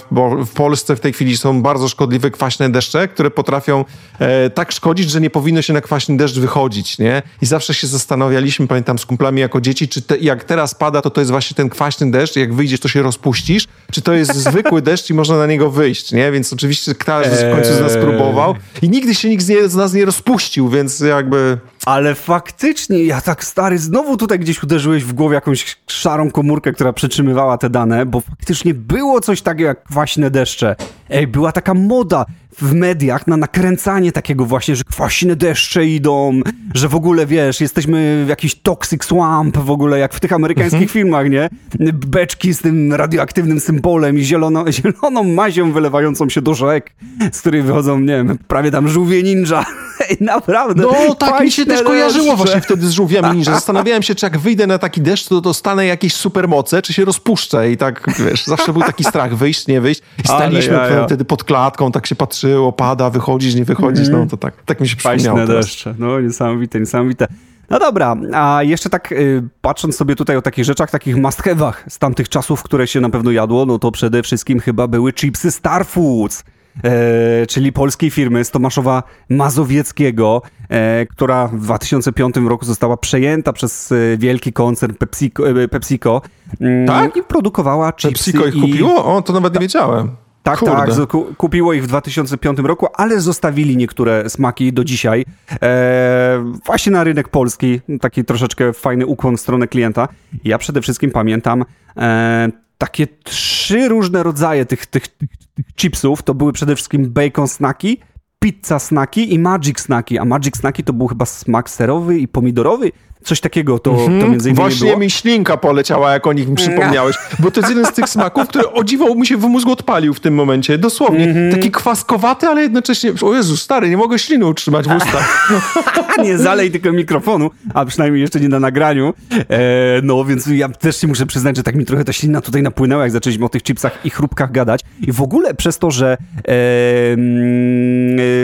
w, Polsce w tej chwili są bardzo szkodliwe kwaśne deszcze, które potrafią e, tak szkodzić, że nie powinno się na kwaśny deszcz wychodzić, nie? I zawsze się zastanawialiśmy, pamiętam z kumplami jako dzieci, czy te, jak teraz pada, to to jest właśnie ten kwaśny deszcz, jak wyjdziesz, to się rozpuścisz, czy to jest zwykły deszcz i można na niego wyjść, nie? Więc oczywiście każdy w końcu z nas eee. próbował i nigdy się nikt z, nie, z nas nie rozpuścił, więc jakby... Ale faktycznie, ja tak stary, znowu tutaj gdzieś uderzyłeś w głowę jakąś szarą komórkę, która przytrzymywała te dane, bo faktycznie było coś takiego jak kwaśne deszcze. Ej, była taka moda w mediach na nakręcanie takiego właśnie, że kwaśne deszcze idą, że w ogóle, wiesz, jesteśmy w jakiś toxic swamp w ogóle, jak w tych amerykańskich mhm. filmach, nie? Beczki z tym radioaktywnym symbolem i zielono, zieloną mazią wylewającą się do rzek, z której wychodzą, nie wiem, prawie tam żółwie ninja. Ej, naprawdę. No, tak mi się też kojarzyło właśnie wtedy z żółwiami ninja. Zastanawiałem się, czy jak wyjdę na taki deszcz, to dostanę jakieś supermoce, czy się rozpuszczę i tak, wiesz, zawsze był taki strach wyjść, nie wyjść. I staliśmy ja, ja. wtedy pod klatką, tak się patrzyło, pada, wychodzisz, nie wychodzisz, no to tak, tak mi się przypomniało deszcze. No, niesamowite, niesamowite. No dobra, a jeszcze tak y, patrząc sobie tutaj o takich rzeczach, takich must z tamtych czasów, które się na pewno jadło, no to przede wszystkim chyba były chipsy Starfoods. E, czyli polskiej firmy z Tomaszowa Mazowieckiego, e, która w 2005 roku została przejęta przez e, wielki koncern PepsiCo, e, PepsiCo mm, tak? i produkowała chipsy. PepsiCo ich i... kupiło? O, to nawet nie wiedziałem. Tak, Kurde. tak, kupiło ich w 2005 roku, ale zostawili niektóre smaki do dzisiaj. E, właśnie na rynek polski, taki troszeczkę fajny ukłon w stronę klienta. Ja przede wszystkim pamiętam e, takie trzy różne rodzaje tych, tych, tych, tych chipsów. To były przede wszystkim bacon snaki, pizza snaki i magic snaki. A magic snaki to był chyba smak serowy i pomidorowy. Coś takiego to, to mhm. między innymi Właśnie było. mi ślinka poleciała, jak o nich mi przypomniałeś, bo to jest jeden z tych smaków, który o dziwo mi się w mózgu odpalił w tym momencie, dosłownie. Mm -hmm. Taki kwaskowaty, ale jednocześnie, o Jezu, stary, nie mogę śliny utrzymać w ustach. nie zalej tylko mikrofonu, a przynajmniej jeszcze nie na nagraniu. E, no, więc ja też się muszę przyznać, że tak mi trochę ta ślina tutaj napłynęła, jak zaczęliśmy o tych chipsach i chrupkach gadać. I w ogóle przez to, że e,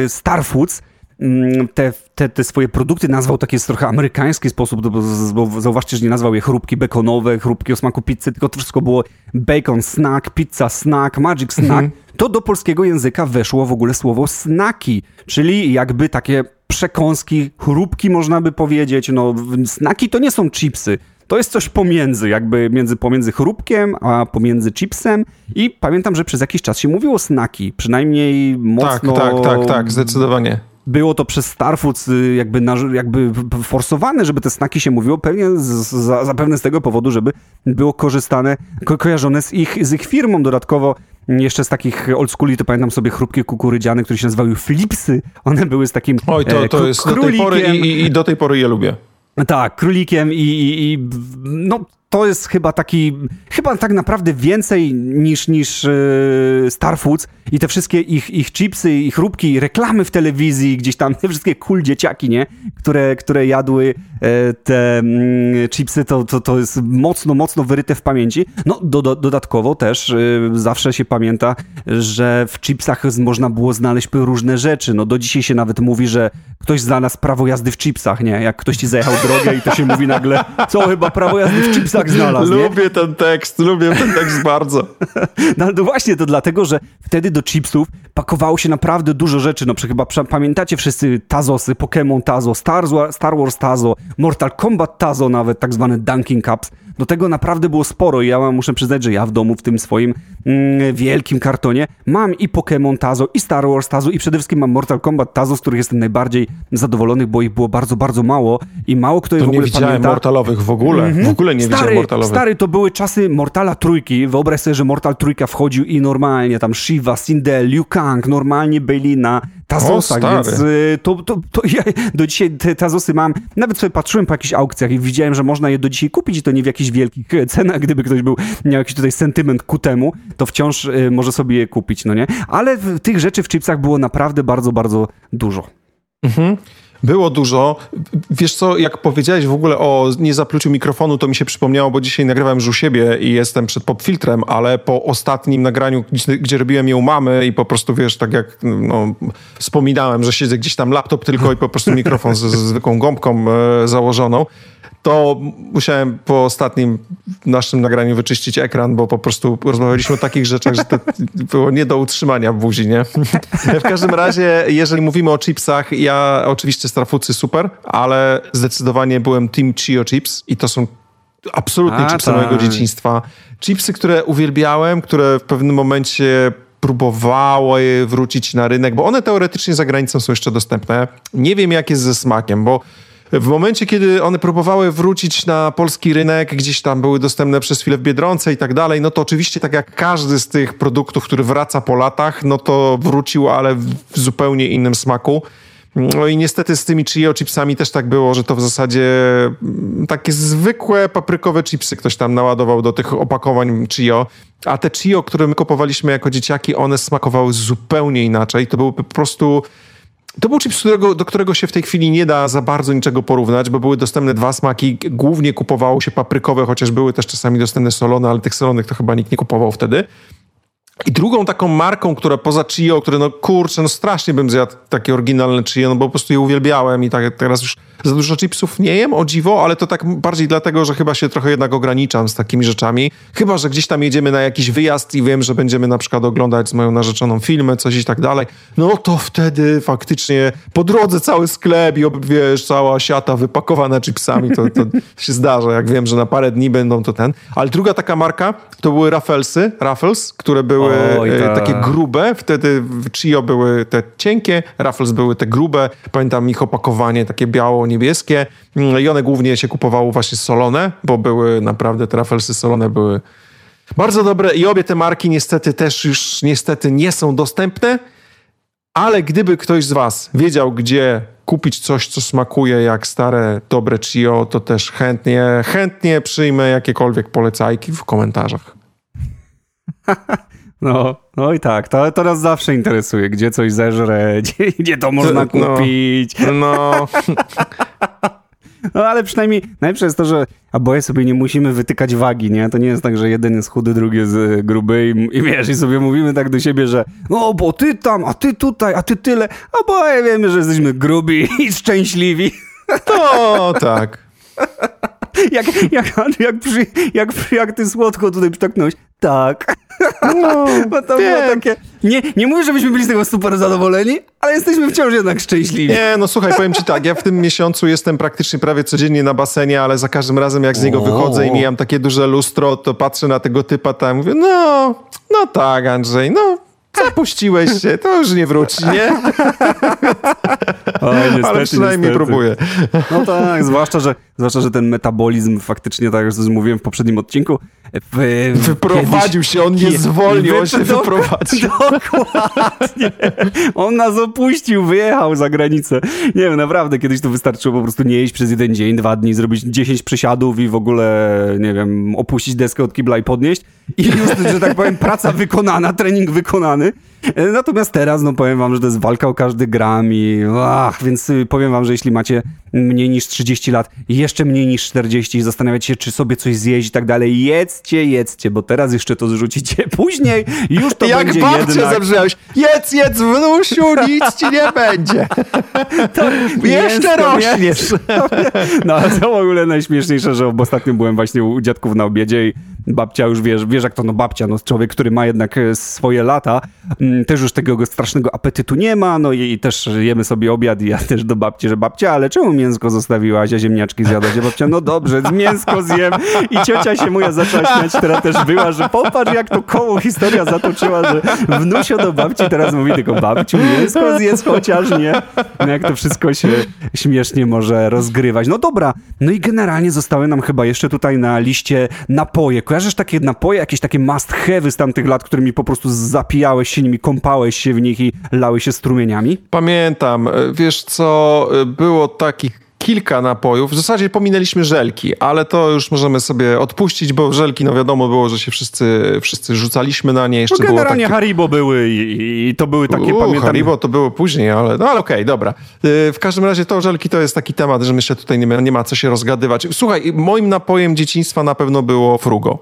Star Foods te, te, te, swoje produkty nazwał taki jest trochę amerykański sposób, bo, zauważcie, że nie nazwał je chrupki bekonowe, chrupki o smaku pizzy, tylko to wszystko było bacon snack, pizza snack, magic snack. Mhm. To do polskiego języka weszło w ogóle słowo snaki, czyli jakby takie przekąski, chrupki można by powiedzieć. No, snaki to nie są chipsy, to jest coś pomiędzy, jakby między, pomiędzy chrupkiem, a pomiędzy chipsem i pamiętam, że przez jakiś czas się mówiło snaki, przynajmniej mocno... Tak, tak, tak, tak, zdecydowanie było to przez Starfoods y, jakby, jakby forsowane, żeby te snaki się mówiło, pewnie z, zapewne z tego powodu, żeby było korzystane, ko kojarzone z ich, z ich firmą. Dodatkowo jeszcze z takich oldschooli to pamiętam sobie chrupkie kukurydziane, które się nazywały flipsy. One były z takim Oj, to, to jest do tej pory i, i, do tej pory je lubię. Tak, królikiem i, i, i, no to jest chyba taki, chyba tak naprawdę więcej niż, niż yy, Star Foods i te wszystkie ich, ich chipsy, ich róbki, reklamy w telewizji, gdzieś tam te wszystkie cool dzieciaki, nie? Które, które jadły e, te mm, chipsy, to, to, to jest mocno, mocno wyryte w pamięci. No do, do, dodatkowo też yy, zawsze się pamięta, że w chipsach można było znaleźć różne rzeczy. No do dzisiaj się nawet mówi, że ktoś znalazł prawo jazdy w chipsach, nie? Jak ktoś ci zajechał drogę i to się mówi nagle, co chyba prawo jazdy w chipsach tak znalazł. Lubię nie? ten tekst, lubię ten tekst bardzo. No, no właśnie, to dlatego, że wtedy do chipsów pakowało się naprawdę dużo rzeczy. No chyba pamiętacie wszyscy Tazosy, Pokémon Tazo, Star, Star Wars Tazo, Mortal Kombat Tazo nawet, tak zwane Dunking Cups. Do tego naprawdę było sporo i ja muszę przyznać, że ja w domu w tym swoim mm, wielkim kartonie mam i Pokémon Tazo, i Star Wars Tazo, i przede wszystkim mam Mortal Kombat Tazo, z których jestem najbardziej zadowolony, bo ich było bardzo, bardzo mało i mało kto je to w ogóle nie widziałem pamięta. Mortalowych w ogóle, mm -hmm. w ogóle nie stary, widziałem Mortalowych. Stary, to były czasy Mortala Trójki, wyobraź sobie, że Mortal Trójka wchodził i normalnie tam Shiva, Sindel, Liu Kang, normalnie Bailina, Tazosa, więc y, to, to, to ja do dzisiaj te Tazosy mam, nawet sobie patrzyłem po jakichś aukcjach i widziałem, że można je do dzisiaj kupić i to nie w jakichś wielkich e, cenach, gdyby ktoś był, miał jakiś tutaj sentyment ku temu, to wciąż y, może sobie je kupić, no nie? Ale tych rzeczy w chipsach było naprawdę bardzo, bardzo dużo. Mhm. Było dużo. Wiesz co, jak powiedziałeś w ogóle o niezapluciu mikrofonu, to mi się przypomniało, bo dzisiaj nagrywałem już u siebie i jestem przed popfiltrem, ale po ostatnim nagraniu, gdzie, gdzie robiłem ją mamy i po prostu, wiesz, tak jak no, wspominałem, że siedzę gdzieś tam laptop tylko i po prostu mikrofon z, z zwykłą gąbką e, założoną, to musiałem po ostatnim naszym nagraniu wyczyścić ekran, bo po prostu rozmawialiśmy o takich rzeczach, że to było nie do utrzymania w buzi, nie? W każdym razie, jeżeli mówimy o chipsach, ja oczywiście Strafucy super, ale zdecydowanie byłem Team Chio Chips i to są absolutnie A, chipsy tak. mojego dzieciństwa. Chipsy, które uwielbiałem, które w pewnym momencie próbowały wrócić na rynek, bo one teoretycznie za granicą są jeszcze dostępne. Nie wiem, jak jest ze smakiem, bo w momencie, kiedy one próbowały wrócić na polski rynek, gdzieś tam były dostępne przez chwilę w Biedronce i tak dalej, no to oczywiście tak jak każdy z tych produktów, który wraca po latach, no to wrócił, ale w zupełnie innym smaku. No i niestety z tymi Chio chipsami też tak było, że to w zasadzie mm, takie zwykłe paprykowe chipsy ktoś tam naładował do tych opakowań Chio, a te Chio, które my kupowaliśmy jako dzieciaki, one smakowały zupełnie inaczej. To były po prostu to był chips, którego, do którego się w tej chwili nie da za bardzo niczego porównać, bo były dostępne dwa smaki. Głównie kupowało się paprykowe, chociaż były też czasami dostępne solone, ale tych solonych to chyba nikt nie kupował wtedy. I drugą taką marką, która poza Chio, które no kurczę, no strasznie bym zjadł takie oryginalne Chio, no bo po prostu je uwielbiałem i tak teraz już za dużo chipsów nie jem, o dziwo, ale to tak bardziej dlatego, że chyba się trochę jednak ograniczam z takimi rzeczami. Chyba, że gdzieś tam jedziemy na jakiś wyjazd i wiem, że będziemy na przykład oglądać z moją narzeczoną filmy, coś i tak dalej, no to wtedy faktycznie po drodze cały sklep i wiesz, cała siata wypakowana chipsami, to, to się zdarza. Jak wiem, że na parę dni będą to ten. Ale druga taka marka to były Rafflesy, Raffles, które były Oj, e, takie grube. Wtedy w Chio były te cienkie, Raffles były te grube. Pamiętam ich opakowanie takie biało, niebieskie mm, i one głównie się kupowało właśnie solone, bo były naprawdę te Rafflesy solone były bardzo dobre i obie te marki niestety też już niestety nie są dostępne, ale gdyby ktoś z was wiedział, gdzie kupić coś, co smakuje jak stare, dobre Chio, to też chętnie, chętnie przyjmę jakiekolwiek polecajki w komentarzach. No, no i tak, to, to nas zawsze interesuje, gdzie coś zeżre, gdzie, gdzie to można to, no, kupić. No. No ale przynajmniej najlepsze jest to, że oboje sobie nie musimy wytykać wagi, nie? To nie jest tak, że jeden jest chudy, drugi jest e, gruby i, i wiesz, i sobie mówimy tak do siebie, że no bo ty tam, a ty tutaj, a ty tyle. Oboje wiemy, że jesteśmy grubi i szczęśliwi. To tak. Jak, jak, jak, przy, jak, jak ty słodko tutaj przytaknąłeś. Tak. No, Bo to wiem. było takie... Nie, nie mówię, żebyśmy byli z tego super zadowoleni, ale jesteśmy wciąż jednak szczęśliwi. Nie, no słuchaj, powiem ci tak, ja w tym miesiącu jestem praktycznie prawie codziennie na basenie, ale za każdym razem jak z niego wychodzę i mijam takie duże lustro, to patrzę na tego typa tam mówię, no, no tak Andrzej, no Zapuściłeś się, to już nie wróci, nie? Oj, niestety, Ale przynajmniej niestety. próbuję. No tak, zwłaszcza że, zwłaszcza, że ten metabolizm faktycznie, tak jak już mówiłem w poprzednim odcinku, w, wyprowadził kiedyś, się, on nie zwolnił, on się wyprowadził. Dokładnie. On nas opuścił, wyjechał za granicę. Nie wiem, naprawdę, kiedyś to wystarczyło po prostu nie jeść przez jeden dzień, dwa dni, zrobić 10 przysiadów i w ogóle, nie wiem, opuścić deskę od kibla i podnieść. I już, że tak powiem, praca wykonana, trening wykonany. வந்து Natomiast teraz, no powiem wam, że to jest walka o każdy gram i ach, więc y, powiem wam, że jeśli macie mniej niż 30 lat, jeszcze mniej niż 40 i zastanawiacie się, czy sobie coś zjeść i tak dalej, jedzcie, jedzcie, bo teraz jeszcze to zrzucicie, później już to Jak będzie babcię jednak... zabrzmiałeś, jedz, jedz wnusiu, nic ci nie będzie. To jeszcze rośniesz. No ale to w ogóle najśmieszniejsze, że ostatnio byłem właśnie u dziadków na obiedzie i babcia już wiesz, wiesz jak to no babcia, no człowiek, który ma jednak e, swoje lata, mm, też już tego strasznego apetytu nie ma, no i też jemy sobie obiad i ja też do babci, że babcia, ale czemu mięsko zostawiłaś, a ziemniaczki zjadać? A babcia, no dobrze, mięsko zjem. I ciocia się moja zaczęła śmiać, która też była, że popatrz jak to koło historia zatoczyła, że wnusio do babci teraz mówi tylko babciu, mięsko zjedz chociaż, nie? No jak to wszystko się śmiesznie może rozgrywać. No dobra, no i generalnie zostały nam chyba jeszcze tutaj na liście napoje. Kojarzysz takie napoje, jakieś takie must have'y z tamtych lat, którymi po prostu zapijałeś się nimi, kąpałeś się w nich i lały się strumieniami? Pamiętam. Wiesz co, było takich kilka napojów. W zasadzie pominęliśmy żelki, ale to już możemy sobie odpuścić, bo żelki, no wiadomo było, że się wszyscy, wszyscy rzucaliśmy na nie. Jeszcze no generalnie takie... Haribo były i, i, to były takie, U, pamiętam... Haribo to było później, ale, no ale okej, okay, dobra. Y, w każdym razie to żelki to jest taki temat, że myślę tutaj nie ma, nie ma co się rozgadywać. Słuchaj, moim napojem dzieciństwa na pewno było frugo.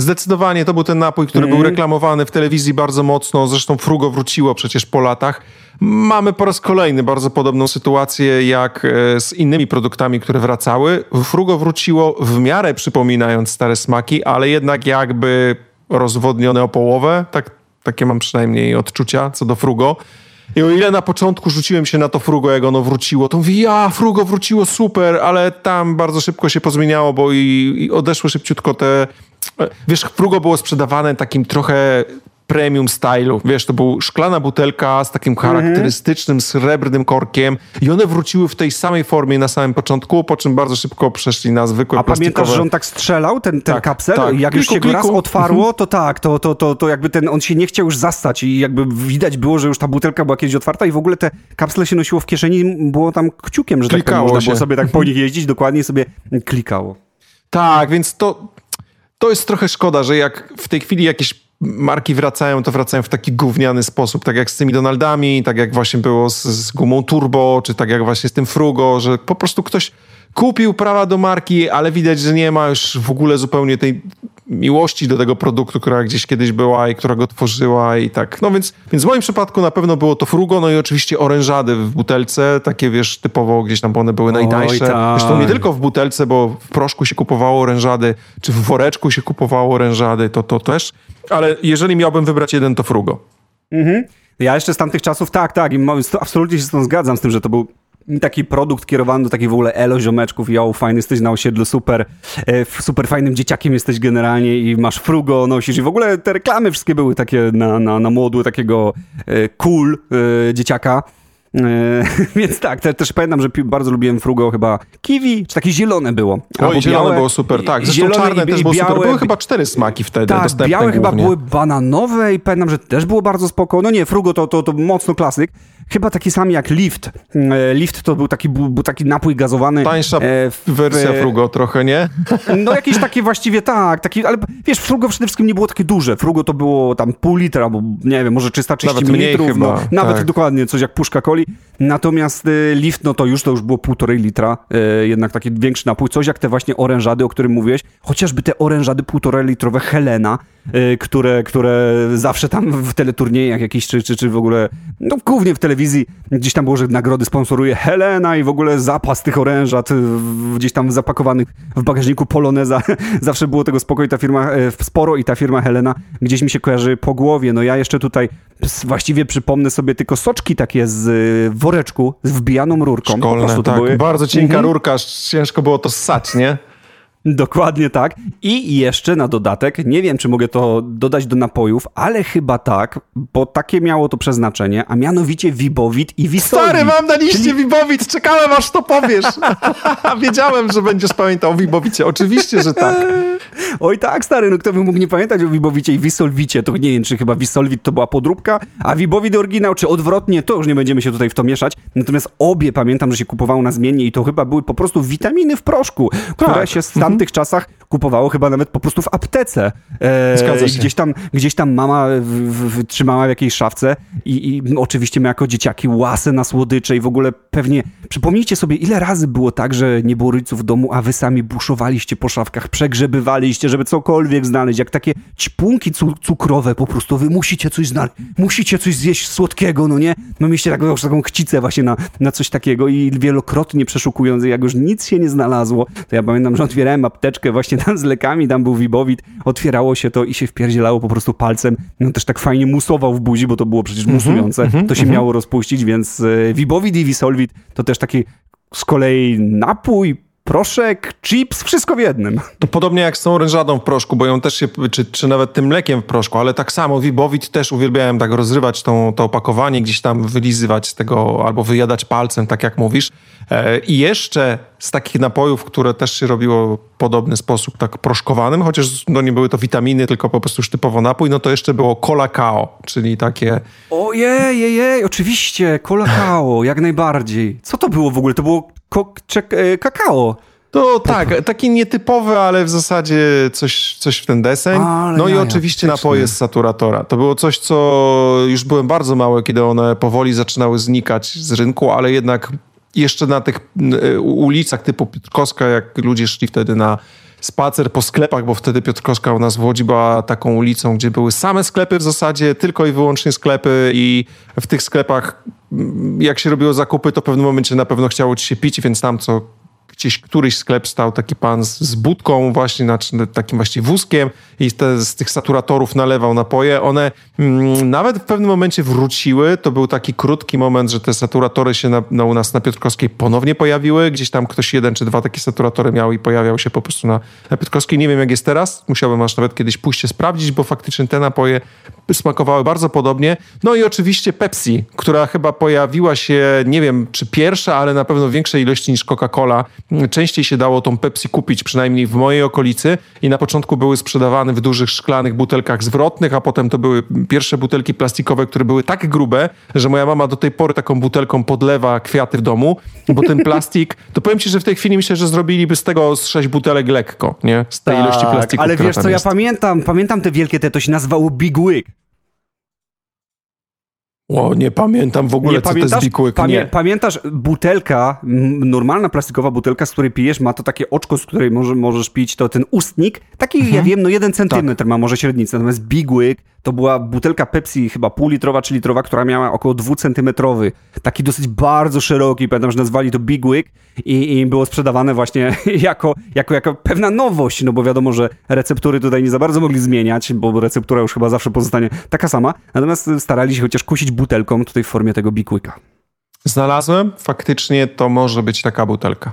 Zdecydowanie to był ten napój, który mm. był mhm. reklamowany w telewizji bardzo mocno. Zresztą Frugo wróciło przecież po latach. Mamy po raz kolejny bardzo podobną sytuację jak e, z innymi produktami, które wracały. Frugo wróciło w miarę przypominając stare smaki, ale jednak jakby rozwodnione o połowę. Tak, takie mam przynajmniej odczucia co do Frugo. I o ile na początku rzuciłem się na to Frugo, jak ono wróciło, to mówię, ja, Frugo wróciło super, ale tam bardzo szybko się pozmieniało, bo i, i odeszły szybciutko te Wiesz, Frugo było sprzedawane takim trochę premium stylu. Wiesz, to była szklana butelka z takim mhm. charakterystycznym, srebrnym korkiem i one wróciły w tej samej formie na samym początku, po czym bardzo szybko przeszli na zwykłe A plastikowe... pamiętasz, że on tak strzelał, ten, ten tak, kapsel? Tak. Jak kliku, już się go raz otwarło, mhm. to tak, to, to, to, to jakby ten, on się nie chciał już zastać i jakby widać było, że już ta butelka była kiedyś otwarta i w ogóle te kapsle się nosiło w kieszeni, było tam kciukiem, że Klikało tak można było sobie tak po nich jeździć, dokładnie sobie klikało. Tak, więc to to jest trochę szkoda, że jak w tej chwili jakieś marki wracają, to wracają w taki gówniany sposób, tak jak z tymi Donaldami, tak jak właśnie było z, z gumą Turbo, czy tak jak właśnie z tym Frugo, że po prostu ktoś kupił prawa do marki, ale widać, że nie ma już w ogóle zupełnie tej miłości do tego produktu, która gdzieś kiedyś była i która go tworzyła i tak. No więc, więc w moim przypadku na pewno było to frugo, no i oczywiście orężady w butelce, takie wiesz, typowo gdzieś tam one były najtańsze. Oj, tak. Zresztą nie tylko w butelce, bo w proszku się kupowało orężady, czy w woreczku się kupowało orężady, to to też. Ale jeżeli miałbym wybrać jeden, to frugo. Mhm. Ja jeszcze z tamtych czasów, tak, tak, i absolutnie się z tym zgadzam, z tym, że to był taki produkt kierowany do takich w ogóle elo ziomeczków, jo, fajny jesteś na osiedlu, super, e, super fajnym dzieciakiem jesteś generalnie i masz frugo, nosisz i w ogóle te reklamy wszystkie były takie na, na, na młodu, takiego e, cool e, dzieciaka. więc tak, te, też pamiętam, że bardzo lubiłem frugo chyba kiwi, czy takie zielone było. Oj, zielone białe, było super, tak. Zresztą czarne i, też było białe, super. Były chyba cztery smaki wtedy tak, dostępne białe głównie. chyba były bananowe i pamiętam, że też było bardzo spoko. No nie, frugo to, to, to mocno klasyk. Chyba taki sam jak Lift. E, Lift to był taki, był taki napój gazowany. Tańsza e, w, wersja Frugo trochę, nie? No jakieś takie właściwie tak, taki, ale wiesz, Frugo przede wszystkim nie było takie duże. Frugo to było tam pół litra, bo nie wiem, może 330 nawet ml. Chyba, no, nawet tak. dokładnie, coś jak puszka coli. Natomiast y, Lift, no to już to już było półtorej litra, y, jednak taki większy napój. Coś jak te właśnie orężady, o którym mówiłeś. Chociażby te orężady półtorej litrowe Helena, y, które, które zawsze tam w teleturniejach jakiś, czy, czy, czy w ogóle, no głównie w telewizji, gdzieś tam było, że nagrody sponsoruje Helena i w ogóle zapas tych orężat gdzieś tam zapakowanych w bagażniku Poloneza. zawsze było tego spokoj, ta firma, sporo i ta firma Helena gdzieś mi się kojarzy po głowie. No ja jeszcze tutaj właściwie przypomnę sobie tylko soczki takie z woreczku, z wbijaną rurką. Szkolne, tak. Były... Bardzo cienka mhm. rurka, ciężko było to ssać, nie? Dokładnie tak. I jeszcze na dodatek, nie wiem czy mogę to dodać do napojów, ale chyba tak, bo takie miało to przeznaczenie, a mianowicie Wibowit i Wisolwit. Stary, mam na liście czyli... Wibowit, czekałem aż to powiesz. Wiedziałem, że będziesz pamiętał o Wibowicie, oczywiście, że tak. Oj tak, stary, no kto by mógł nie pamiętać o Wibowicie i Wisolwicie, to nie wiem, czy chyba Wisolwit to była podróbka, a Wibowit oryginał, czy odwrotnie, to już nie będziemy się tutaj w to mieszać. Natomiast obie pamiętam, że się kupowało na zmiennie i to chyba były po prostu witaminy w proszku, które tak. się tam tamtych czasach kupowało chyba nawet po prostu w aptece. E. Gdzieś tam, gdzieś tam mama w, w, trzymała w jakiejś szafce i, i oczywiście my jako dzieciaki łasy na słodycze i w ogóle pewnie... Przypomnijcie sobie, ile razy było tak, że nie było rodziców w domu, a wy sami buszowaliście po szafkach, przegrzebywaliście, żeby cokolwiek znaleźć, jak takie ćpunki cu cukrowe po prostu. Wy musicie coś znaleźć, musicie coś zjeść słodkiego, no nie? No mieliście taką, taką chcicę właśnie na, na coś takiego i wielokrotnie przeszukując, jak już nic się nie znalazło, to ja pamiętam, że otwierałem apteczkę właśnie tam z lekami, tam był Wibowit, otwierało się to i się wpierdzielało po prostu palcem. No też tak fajnie musował w buzi, bo to było przecież mhm, musujące. Mm -hmm, to się mm -hmm. miało rozpuścić, więc e, Wibowit i Wisolwit to też taki z kolei napój, proszek, chips, wszystko w jednym. To podobnie jak z tą orężadą w proszku, bo ją też się, czy, czy nawet tym mlekiem w proszku, ale tak samo Wibowit też uwielbiałem tak rozrywać tą, to opakowanie, gdzieś tam wylizywać z tego albo wyjadać palcem, tak jak mówisz. E, I jeszcze z takich napojów, które też się robiło w podobny sposób, tak proszkowanym, chociaż no nie były to witaminy, tylko po prostu już typowo napój, no to jeszcze było colacao, czyli takie... Ojej, jej, oczywiście, colacao, jak najbardziej. Co to było w ogóle? To było kakao. To tak, taki nietypowy, ale w zasadzie coś, coś w ten deseń. no i oczywiście napoje z saturatora. To było coś, co już byłem bardzo mały, kiedy one powoli zaczynały znikać z rynku, ale jednak jeszcze na tych e, ulicach typu Piotrkowska, jak ludzie szli wtedy na spacer po sklepach, bo wtedy Piotrkowska u nas w Łodzi była taką ulicą, gdzie były same sklepy w zasadzie, tylko i wyłącznie sklepy i w tych sklepach jak się robiło zakupy, to w pewnym momencie na pewno chciało ci się pić, więc tam co gdzieś któryś sklep stał taki pan z, z budką właśnie, znaczy takim właśnie wózkiem i te, z tych saturatorów nalewał napoje. One mm, nawet w pewnym momencie wróciły. To był taki krótki moment, że te saturatory się na, na, u nas na Piotrkowskiej ponownie pojawiły. Gdzieś tam ktoś jeden czy dwa takie saturatory miał i pojawiał się po prostu na, na Piotrkowskiej. Nie wiem jak jest teraz. Musiałbym aż nawet kiedyś pójść się sprawdzić, bo faktycznie te napoje smakowały bardzo podobnie. No i oczywiście Pepsi, która chyba pojawiła się, nie wiem czy pierwsza, ale na pewno w większej ilości niż Coca-Cola częściej się dało tą Pepsi kupić, przynajmniej w mojej okolicy i na początku były sprzedawane w dużych szklanych butelkach zwrotnych, a potem to były pierwsze butelki plastikowe, które były tak grube, że moja mama do tej pory taką butelką podlewa kwiaty w domu, bo ten plastik, to powiem ci, że w tej chwili myślę, że zrobiliby z tego z sześć butelek lekko, nie? Z tej tak, ilości plastiku, Ale wiesz co, jest. ja pamiętam, pamiętam te wielkie te, to się nazywało Big. O, nie pamiętam w ogóle, nie co pamiętasz? to jest Big Pamię Pamiętasz, butelka, normalna plastikowa butelka, z której pijesz, ma to takie oczko, z której może, możesz pić, to ten ustnik, taki, mhm. ja wiem, no jeden centymetr tak. ma może średnicę, natomiast Big Wig to była butelka Pepsi, chyba półlitrowa czy litrowa, która miała około dwucentymetrowy. Taki dosyć bardzo szeroki, pamiętam, że nazwali to Big Wig i, i było sprzedawane właśnie jako, jako, jako pewna nowość, no bo wiadomo, że receptury tutaj nie za bardzo mogli zmieniać, bo receptura już chyba zawsze pozostanie taka sama. Natomiast starali się chociaż kusić butelką tutaj w formie tego Wiga. Znalazłem, faktycznie to może być taka butelka.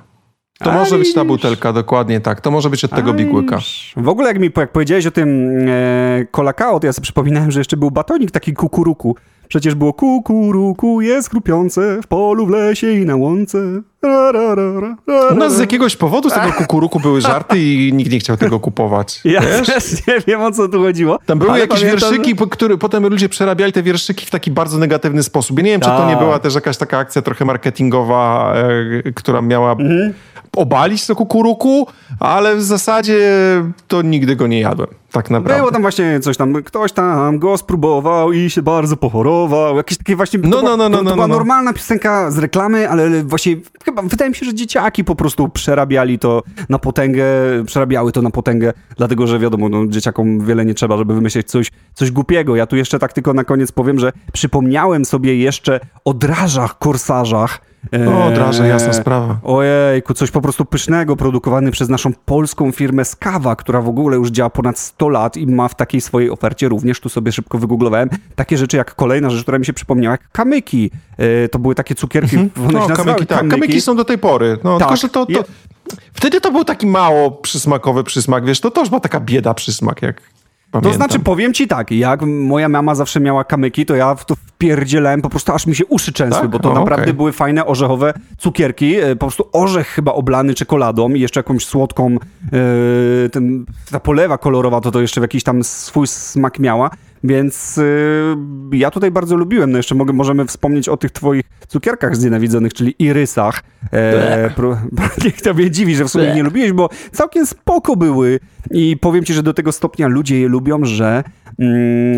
To może być ta butelka, dokładnie tak. To może być od tego bigłyka. W ogóle jak mi jak powiedziałeś o tym e, kolakao, to ja sobie przypominałem, że jeszcze był batonik taki kukuruku. Przecież było kukuruku jest chrupiące w polu, w lesie i na łące. Ra, ra, ra, ra, no z jakiegoś powodu z tego kukuruku były żarty i nikt nie chciał tego kupować. Ja wiesz? też nie wiem, o co tu chodziło. Tam były jakieś pamiętam... wierszyki, które potem ludzie przerabiali te wierszyki w taki bardzo negatywny sposób. Ja nie wiem, czy to nie tak. była też jakaś taka akcja trochę marketingowa, e, która miała mhm. Obalić to kukuruku, ale w zasadzie to nigdy go nie jadłem tak naprawdę. Było tam właśnie coś tam, ktoś tam go spróbował i się bardzo pochorował. Jakieś takie właśnie... No, no, no, no, to, to no, była no. normalna piosenka z reklamy, ale właśnie chyba wydaje mi się, że dzieciaki po prostu przerabiali to na potęgę, przerabiały to na potęgę, dlatego, że wiadomo, no, dzieciakom wiele nie trzeba, żeby wymyślić coś, coś głupiego. Ja tu jeszcze tak tylko na koniec powiem, że przypomniałem sobie jeszcze o drażach, korsarzach, o, draże, jasna sprawa. Ojejku, coś po prostu pysznego, produkowany przez naszą polską firmę Skawa, która w ogóle już działa ponad 100 lat i ma w takiej swojej ofercie również, tu sobie szybko wygooglowałem, takie rzeczy jak kolejna rzecz, która mi się przypomniała, jak kamyki. E, to były takie cukierki, mhm. one no, się kamyki, tak. kamyki. kamyki są do tej pory. No, tak. tylko, że to, to... Wtedy to był taki mało przysmakowy przysmak, wiesz, to też była taka bieda przysmak, jak Pamiętam. To znaczy, powiem ci tak, jak moja mama zawsze miała kamyki, to ja w to wpierdzielałem po prostu, aż mi się uszy częsły, tak? bo to o, naprawdę okay. były fajne orzechowe cukierki, e, po prostu orzech chyba oblany czekoladą i jeszcze jakąś słodką, yy, ten, ta polewa kolorowa to to jeszcze jakiś tam swój smak miała. Więc yy, ja tutaj bardzo lubiłem. No jeszcze mogę, możemy wspomnieć o tych twoich cukierkach znienawidzonych, czyli irysach. E, pro, niech tobie dziwi, że w sumie nie lubiłeś, bo całkiem spoko były. I powiem ci, że do tego stopnia ludzie je lubią, że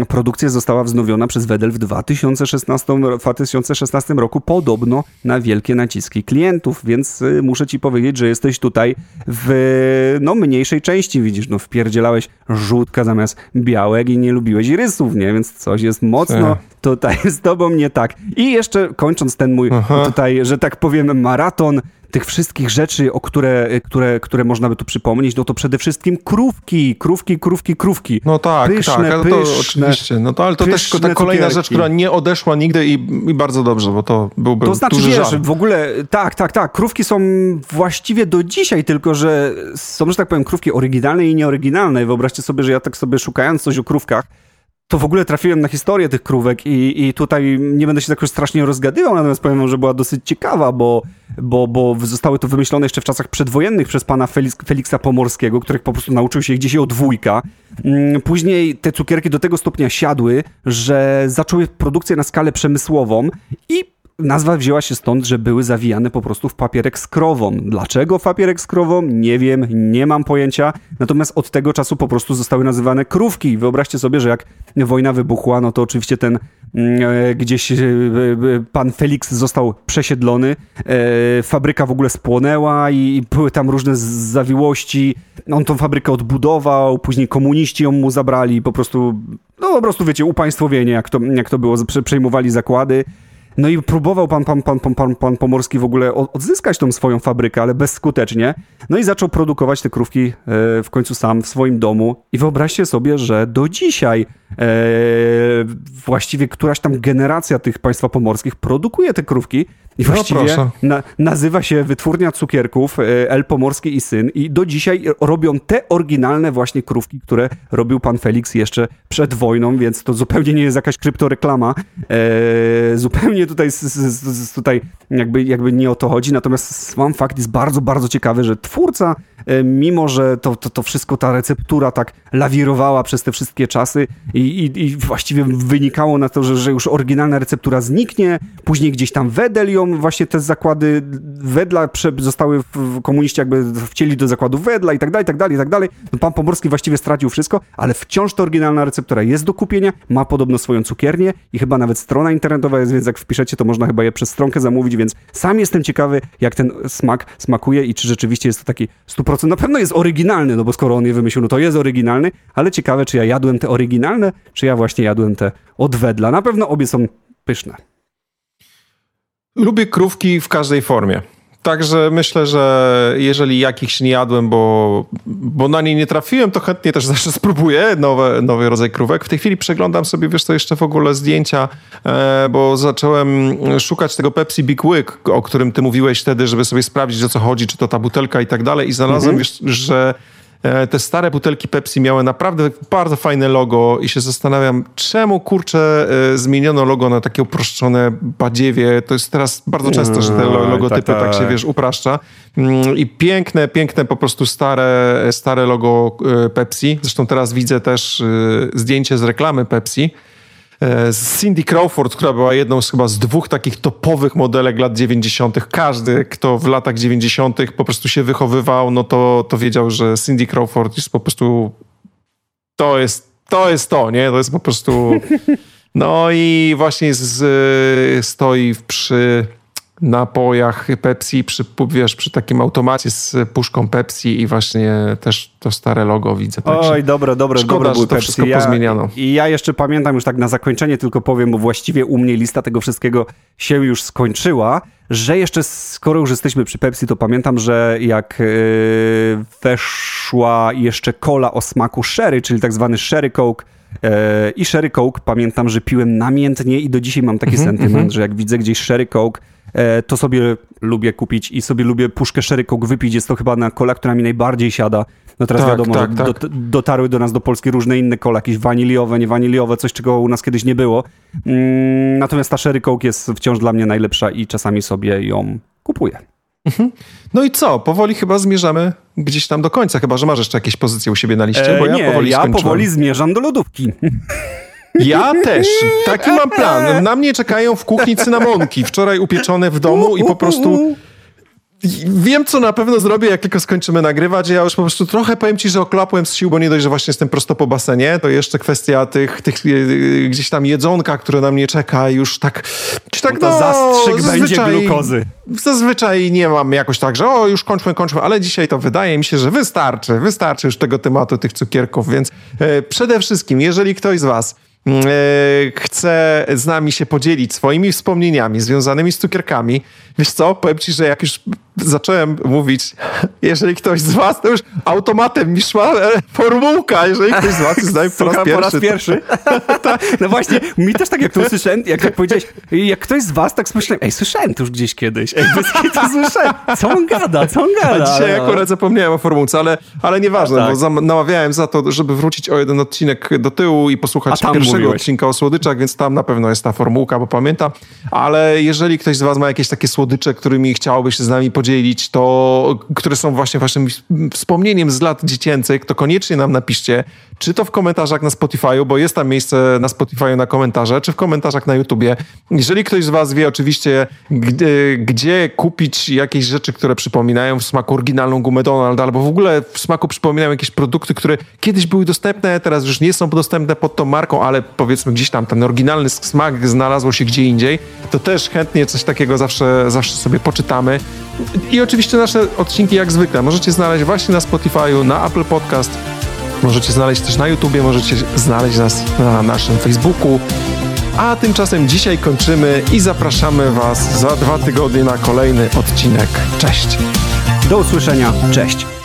produkcja została wznowiona przez Wedel w 2016, 2016 roku podobno na wielkie naciski klientów, więc y, muszę ci powiedzieć, że jesteś tutaj w no, mniejszej części, widzisz, no wpierdzielałeś żółtka zamiast białek i nie lubiłeś irysów, nie? Więc coś jest mocno tak. tutaj z tobą nie tak. I jeszcze kończąc ten mój Aha. tutaj, że tak powiem, maraton tych wszystkich rzeczy, o które, które, które można by tu przypomnieć, no to przede wszystkim krówki, krówki, krówki, krówki. No tak, pyszne, tak, pyszne, to oczywiście. No to, ale to też ta kolejna cukierki. rzecz, która nie odeszła nigdy i, i bardzo dobrze, bo to byłby To znaczy, duży wiesz, w ogóle, tak, tak, tak, krówki są właściwie do dzisiaj, tylko że są, że tak powiem, krówki oryginalne i nieoryginalne. Wyobraźcie sobie, że ja tak sobie szukając coś o krówkach, to w ogóle trafiłem na historię tych krówek i, i tutaj nie będę się jakoś strasznie rozgadywał, natomiast powiem że była dosyć ciekawa, bo, bo, bo zostały to wymyślone jeszcze w czasach przedwojennych przez pana Felix, Feliksa Pomorskiego, których po prostu nauczył się gdzieś od dwójka. Mm, później te cukierki do tego stopnia siadły, że zaczęły produkcję na skalę przemysłową i Nazwa wzięła się stąd, że były zawijane po prostu w papierek z krową. Dlaczego papierek z krową? Nie wiem, nie mam pojęcia. Natomiast od tego czasu po prostu zostały nazywane krówki. Wyobraźcie sobie, że jak wojna wybuchła, no to oczywiście ten mm, e, gdzieś e, e, pan Felix został przesiedlony, e, fabryka w ogóle spłonęła i były tam różne zawiłości. On tą fabrykę odbudował, później komuniści ją mu zabrali, po prostu, no po prostu wiecie, upaństwowienie, jak to, jak to było, przejmowali zakłady. No i próbował pan, pan, pan, pan, pan, pan Pomorski w ogóle odzyskać tą swoją fabrykę, ale bezskutecznie. No i zaczął produkować te krówki e, w końcu sam w swoim domu. I wyobraźcie sobie, że do dzisiaj właściwie któraś tam generacja tych państwa pomorskich produkuje te krówki i no właściwie na, nazywa się Wytwórnia Cukierków e, El Pomorski i Syn i do dzisiaj robią te oryginalne właśnie krówki, które robił pan Felix jeszcze przed wojną, więc to zupełnie nie jest jakaś kryptoreklama. E, zupełnie tutaj, tutaj jakby, jakby nie o to chodzi, natomiast sam fakt jest bardzo, bardzo ciekawy, że twórca, e, mimo że to, to, to wszystko, ta receptura tak lawirowała przez te wszystkie czasy i, i, i właściwie wynikało na to, że, że już oryginalna receptura zniknie, później gdzieś tam Wedel ją właśnie te zakłady Wedla zostały w komuniści jakby wcieli do zakładu Wedla i tak dalej, i tak dalej, i tak dalej. No, pan Pomorski właściwie stracił wszystko, ale wciąż ta oryginalna receptura jest do kupienia, ma podobno swoją cukiernię i chyba nawet strona internetowa jest, więc jak wpiszecie, to można chyba je przez stronkę zamówić, więc sam jestem ciekawy, jak ten smak smakuje i czy rzeczywiście jest to taki 100%. Na pewno jest oryginalny, no bo skoro on je wymyślił, no to jest oryginalny, ale ciekawe, czy ja jadłem te oryginalne, czy ja właśnie jadłem te od Wedla. Na pewno obie są pyszne. Lubię krówki w każdej formie. Także myślę, że jeżeli jakichś nie jadłem, bo, bo na nie nie trafiłem, to chętnie też zawsze spróbuję nowe, nowy rodzaj krówek. W tej chwili przeglądam sobie, wiesz to jeszcze w ogóle zdjęcia, e, bo zacząłem szukać tego Pepsi Big Wick, o którym ty mówiłeś wtedy, żeby sobie sprawdzić, o co chodzi, czy to ta butelka i tak dalej i znalazłem, mhm. wiesz, że te stare butelki Pepsi miały naprawdę bardzo fajne logo i się zastanawiam, czemu kurczę e, zmieniono logo na takie uproszczone badziewie. To jest teraz bardzo często, że te logotypy tak, tak. tak się, wiesz, upraszcza. Mm, I piękne, piękne po prostu stare, stare logo e, Pepsi. Zresztą teraz widzę też zdjęcie z reklamy Pepsi E, Cindy Crawford, która była jedną z chyba z dwóch takich topowych modelek lat 90. Każdy, kto w latach 90. po prostu się wychowywał, no to, to wiedział, że Cindy Crawford jest po prostu to jest to, jest to nie? To jest po prostu no i właśnie z, stoi przy napojach Pepsi, przy, wiesz, przy takim automacie z puszką Pepsi i właśnie też to stare logo widzę. Także Oj, dobre, dobre, Szkoda, dobre że to Pepsi. wszystko ja, pozmieniano. I ja jeszcze pamiętam, już tak na zakończenie tylko powiem, bo właściwie u mnie lista tego wszystkiego się już skończyła, że jeszcze, skoro już jesteśmy przy Pepsi, to pamiętam, że jak yy, weszła jeszcze cola o smaku sherry, czyli tak zwany sherry coke, e, i Sherry Coke pamiętam, że piłem namiętnie i do dzisiaj mam taki mm -hmm, sentyment, mm -hmm. że jak widzę gdzieś Sherry Coke, to sobie lubię kupić i sobie lubię puszkę Sherry Coke wypić. Jest to chyba na kola, która mi najbardziej siada. No teraz tak, wiadomo, tak, tak. Do, dotarły do nas do Polski różne inne kola, jakieś waniliowe, niewaniliowe, coś czego u nas kiedyś nie było. Mm, natomiast ta Sherry Coke jest wciąż dla mnie najlepsza i czasami sobie ją kupuję. Mhm. No i co? Powoli chyba zmierzamy gdzieś tam do końca, chyba że masz jeszcze jakieś pozycje u siebie na liście, bo ja nie, powoli ja powoli zmierzam do lodówki. Ja też. Taki mam plan. Na mnie czekają w kuchni cynamonki, wczoraj upieczone w domu i po prostu Wiem, co na pewno zrobię, jak tylko skończymy nagrywać. Ja już po prostu trochę powiem ci, że oklapłem z sił, bo nie dość, że właśnie jestem prosto po basenie, to jeszcze kwestia tych, tych e, gdzieś tam jedzonka, które na mnie czeka już tak... Czy tak no, to zastrzyk będzie glukozy. Zazwyczaj nie mam jakoś tak, że o, już kończmy, kończmy, ale dzisiaj to wydaje mi się, że wystarczy. Wystarczy już tego tematu, tych cukierków, więc e, przede wszystkim, jeżeli ktoś z was chce z nami się podzielić swoimi wspomnieniami związanymi z cukierkami. Wiesz co, powiem ci, że jak już zacząłem mówić, jeżeli ktoś z was, to już automatem mi szła e, formułka, jeżeli ktoś z was jest z nami po raz pierwszy. Po raz pierwszy. no właśnie, mi też tak jak to usłyszałem, jak tak powiedziałeś, jak ktoś z was, tak myślałem, ej, słyszałem to już gdzieś kiedyś, ej, bez to słyszałem, co on gada, co on gada. A dzisiaj no. akurat zapomniałem o formułce, ale, ale nieważne, tak. bo namawiałem za to, żeby wrócić o jeden odcinek do tyłu i posłuchać pierwszego mówiłeś. odcinka o słodyczach, więc tam na pewno jest ta formułka, bo pamiętam, ale jeżeli ktoś z was ma jakieś takie słodycze, którymi chciałoby się z nami podzielić, to które są właśnie waszym wspomnieniem z lat dziecięcych, to koniecznie nam napiszcie, czy to w komentarzach na Spotify'u, bo jest tam miejsce na Spotify'u na komentarze, czy w komentarzach na YouTubie. Jeżeli ktoś z was wie oczywiście, gdzie, gdzie kupić jakieś rzeczy, które przypominają w smaku oryginalną gumę Donald, albo w ogóle w smaku przypominają jakieś produkty, które kiedyś były dostępne, teraz już nie są dostępne pod tą marką, ale powiedzmy gdzieś tam ten oryginalny smak znalazło się gdzie indziej, to też chętnie coś takiego zawsze, zawsze sobie poczytamy. I oczywiście nasze odcinki jak zwykle możecie znaleźć właśnie na Spotify'u, na Apple Podcast, możecie znaleźć też na YouTubie, możecie znaleźć nas na naszym Facebooku. A tymczasem dzisiaj kończymy i zapraszamy Was za dwa tygodnie na kolejny odcinek. Cześć! Do usłyszenia, cześć!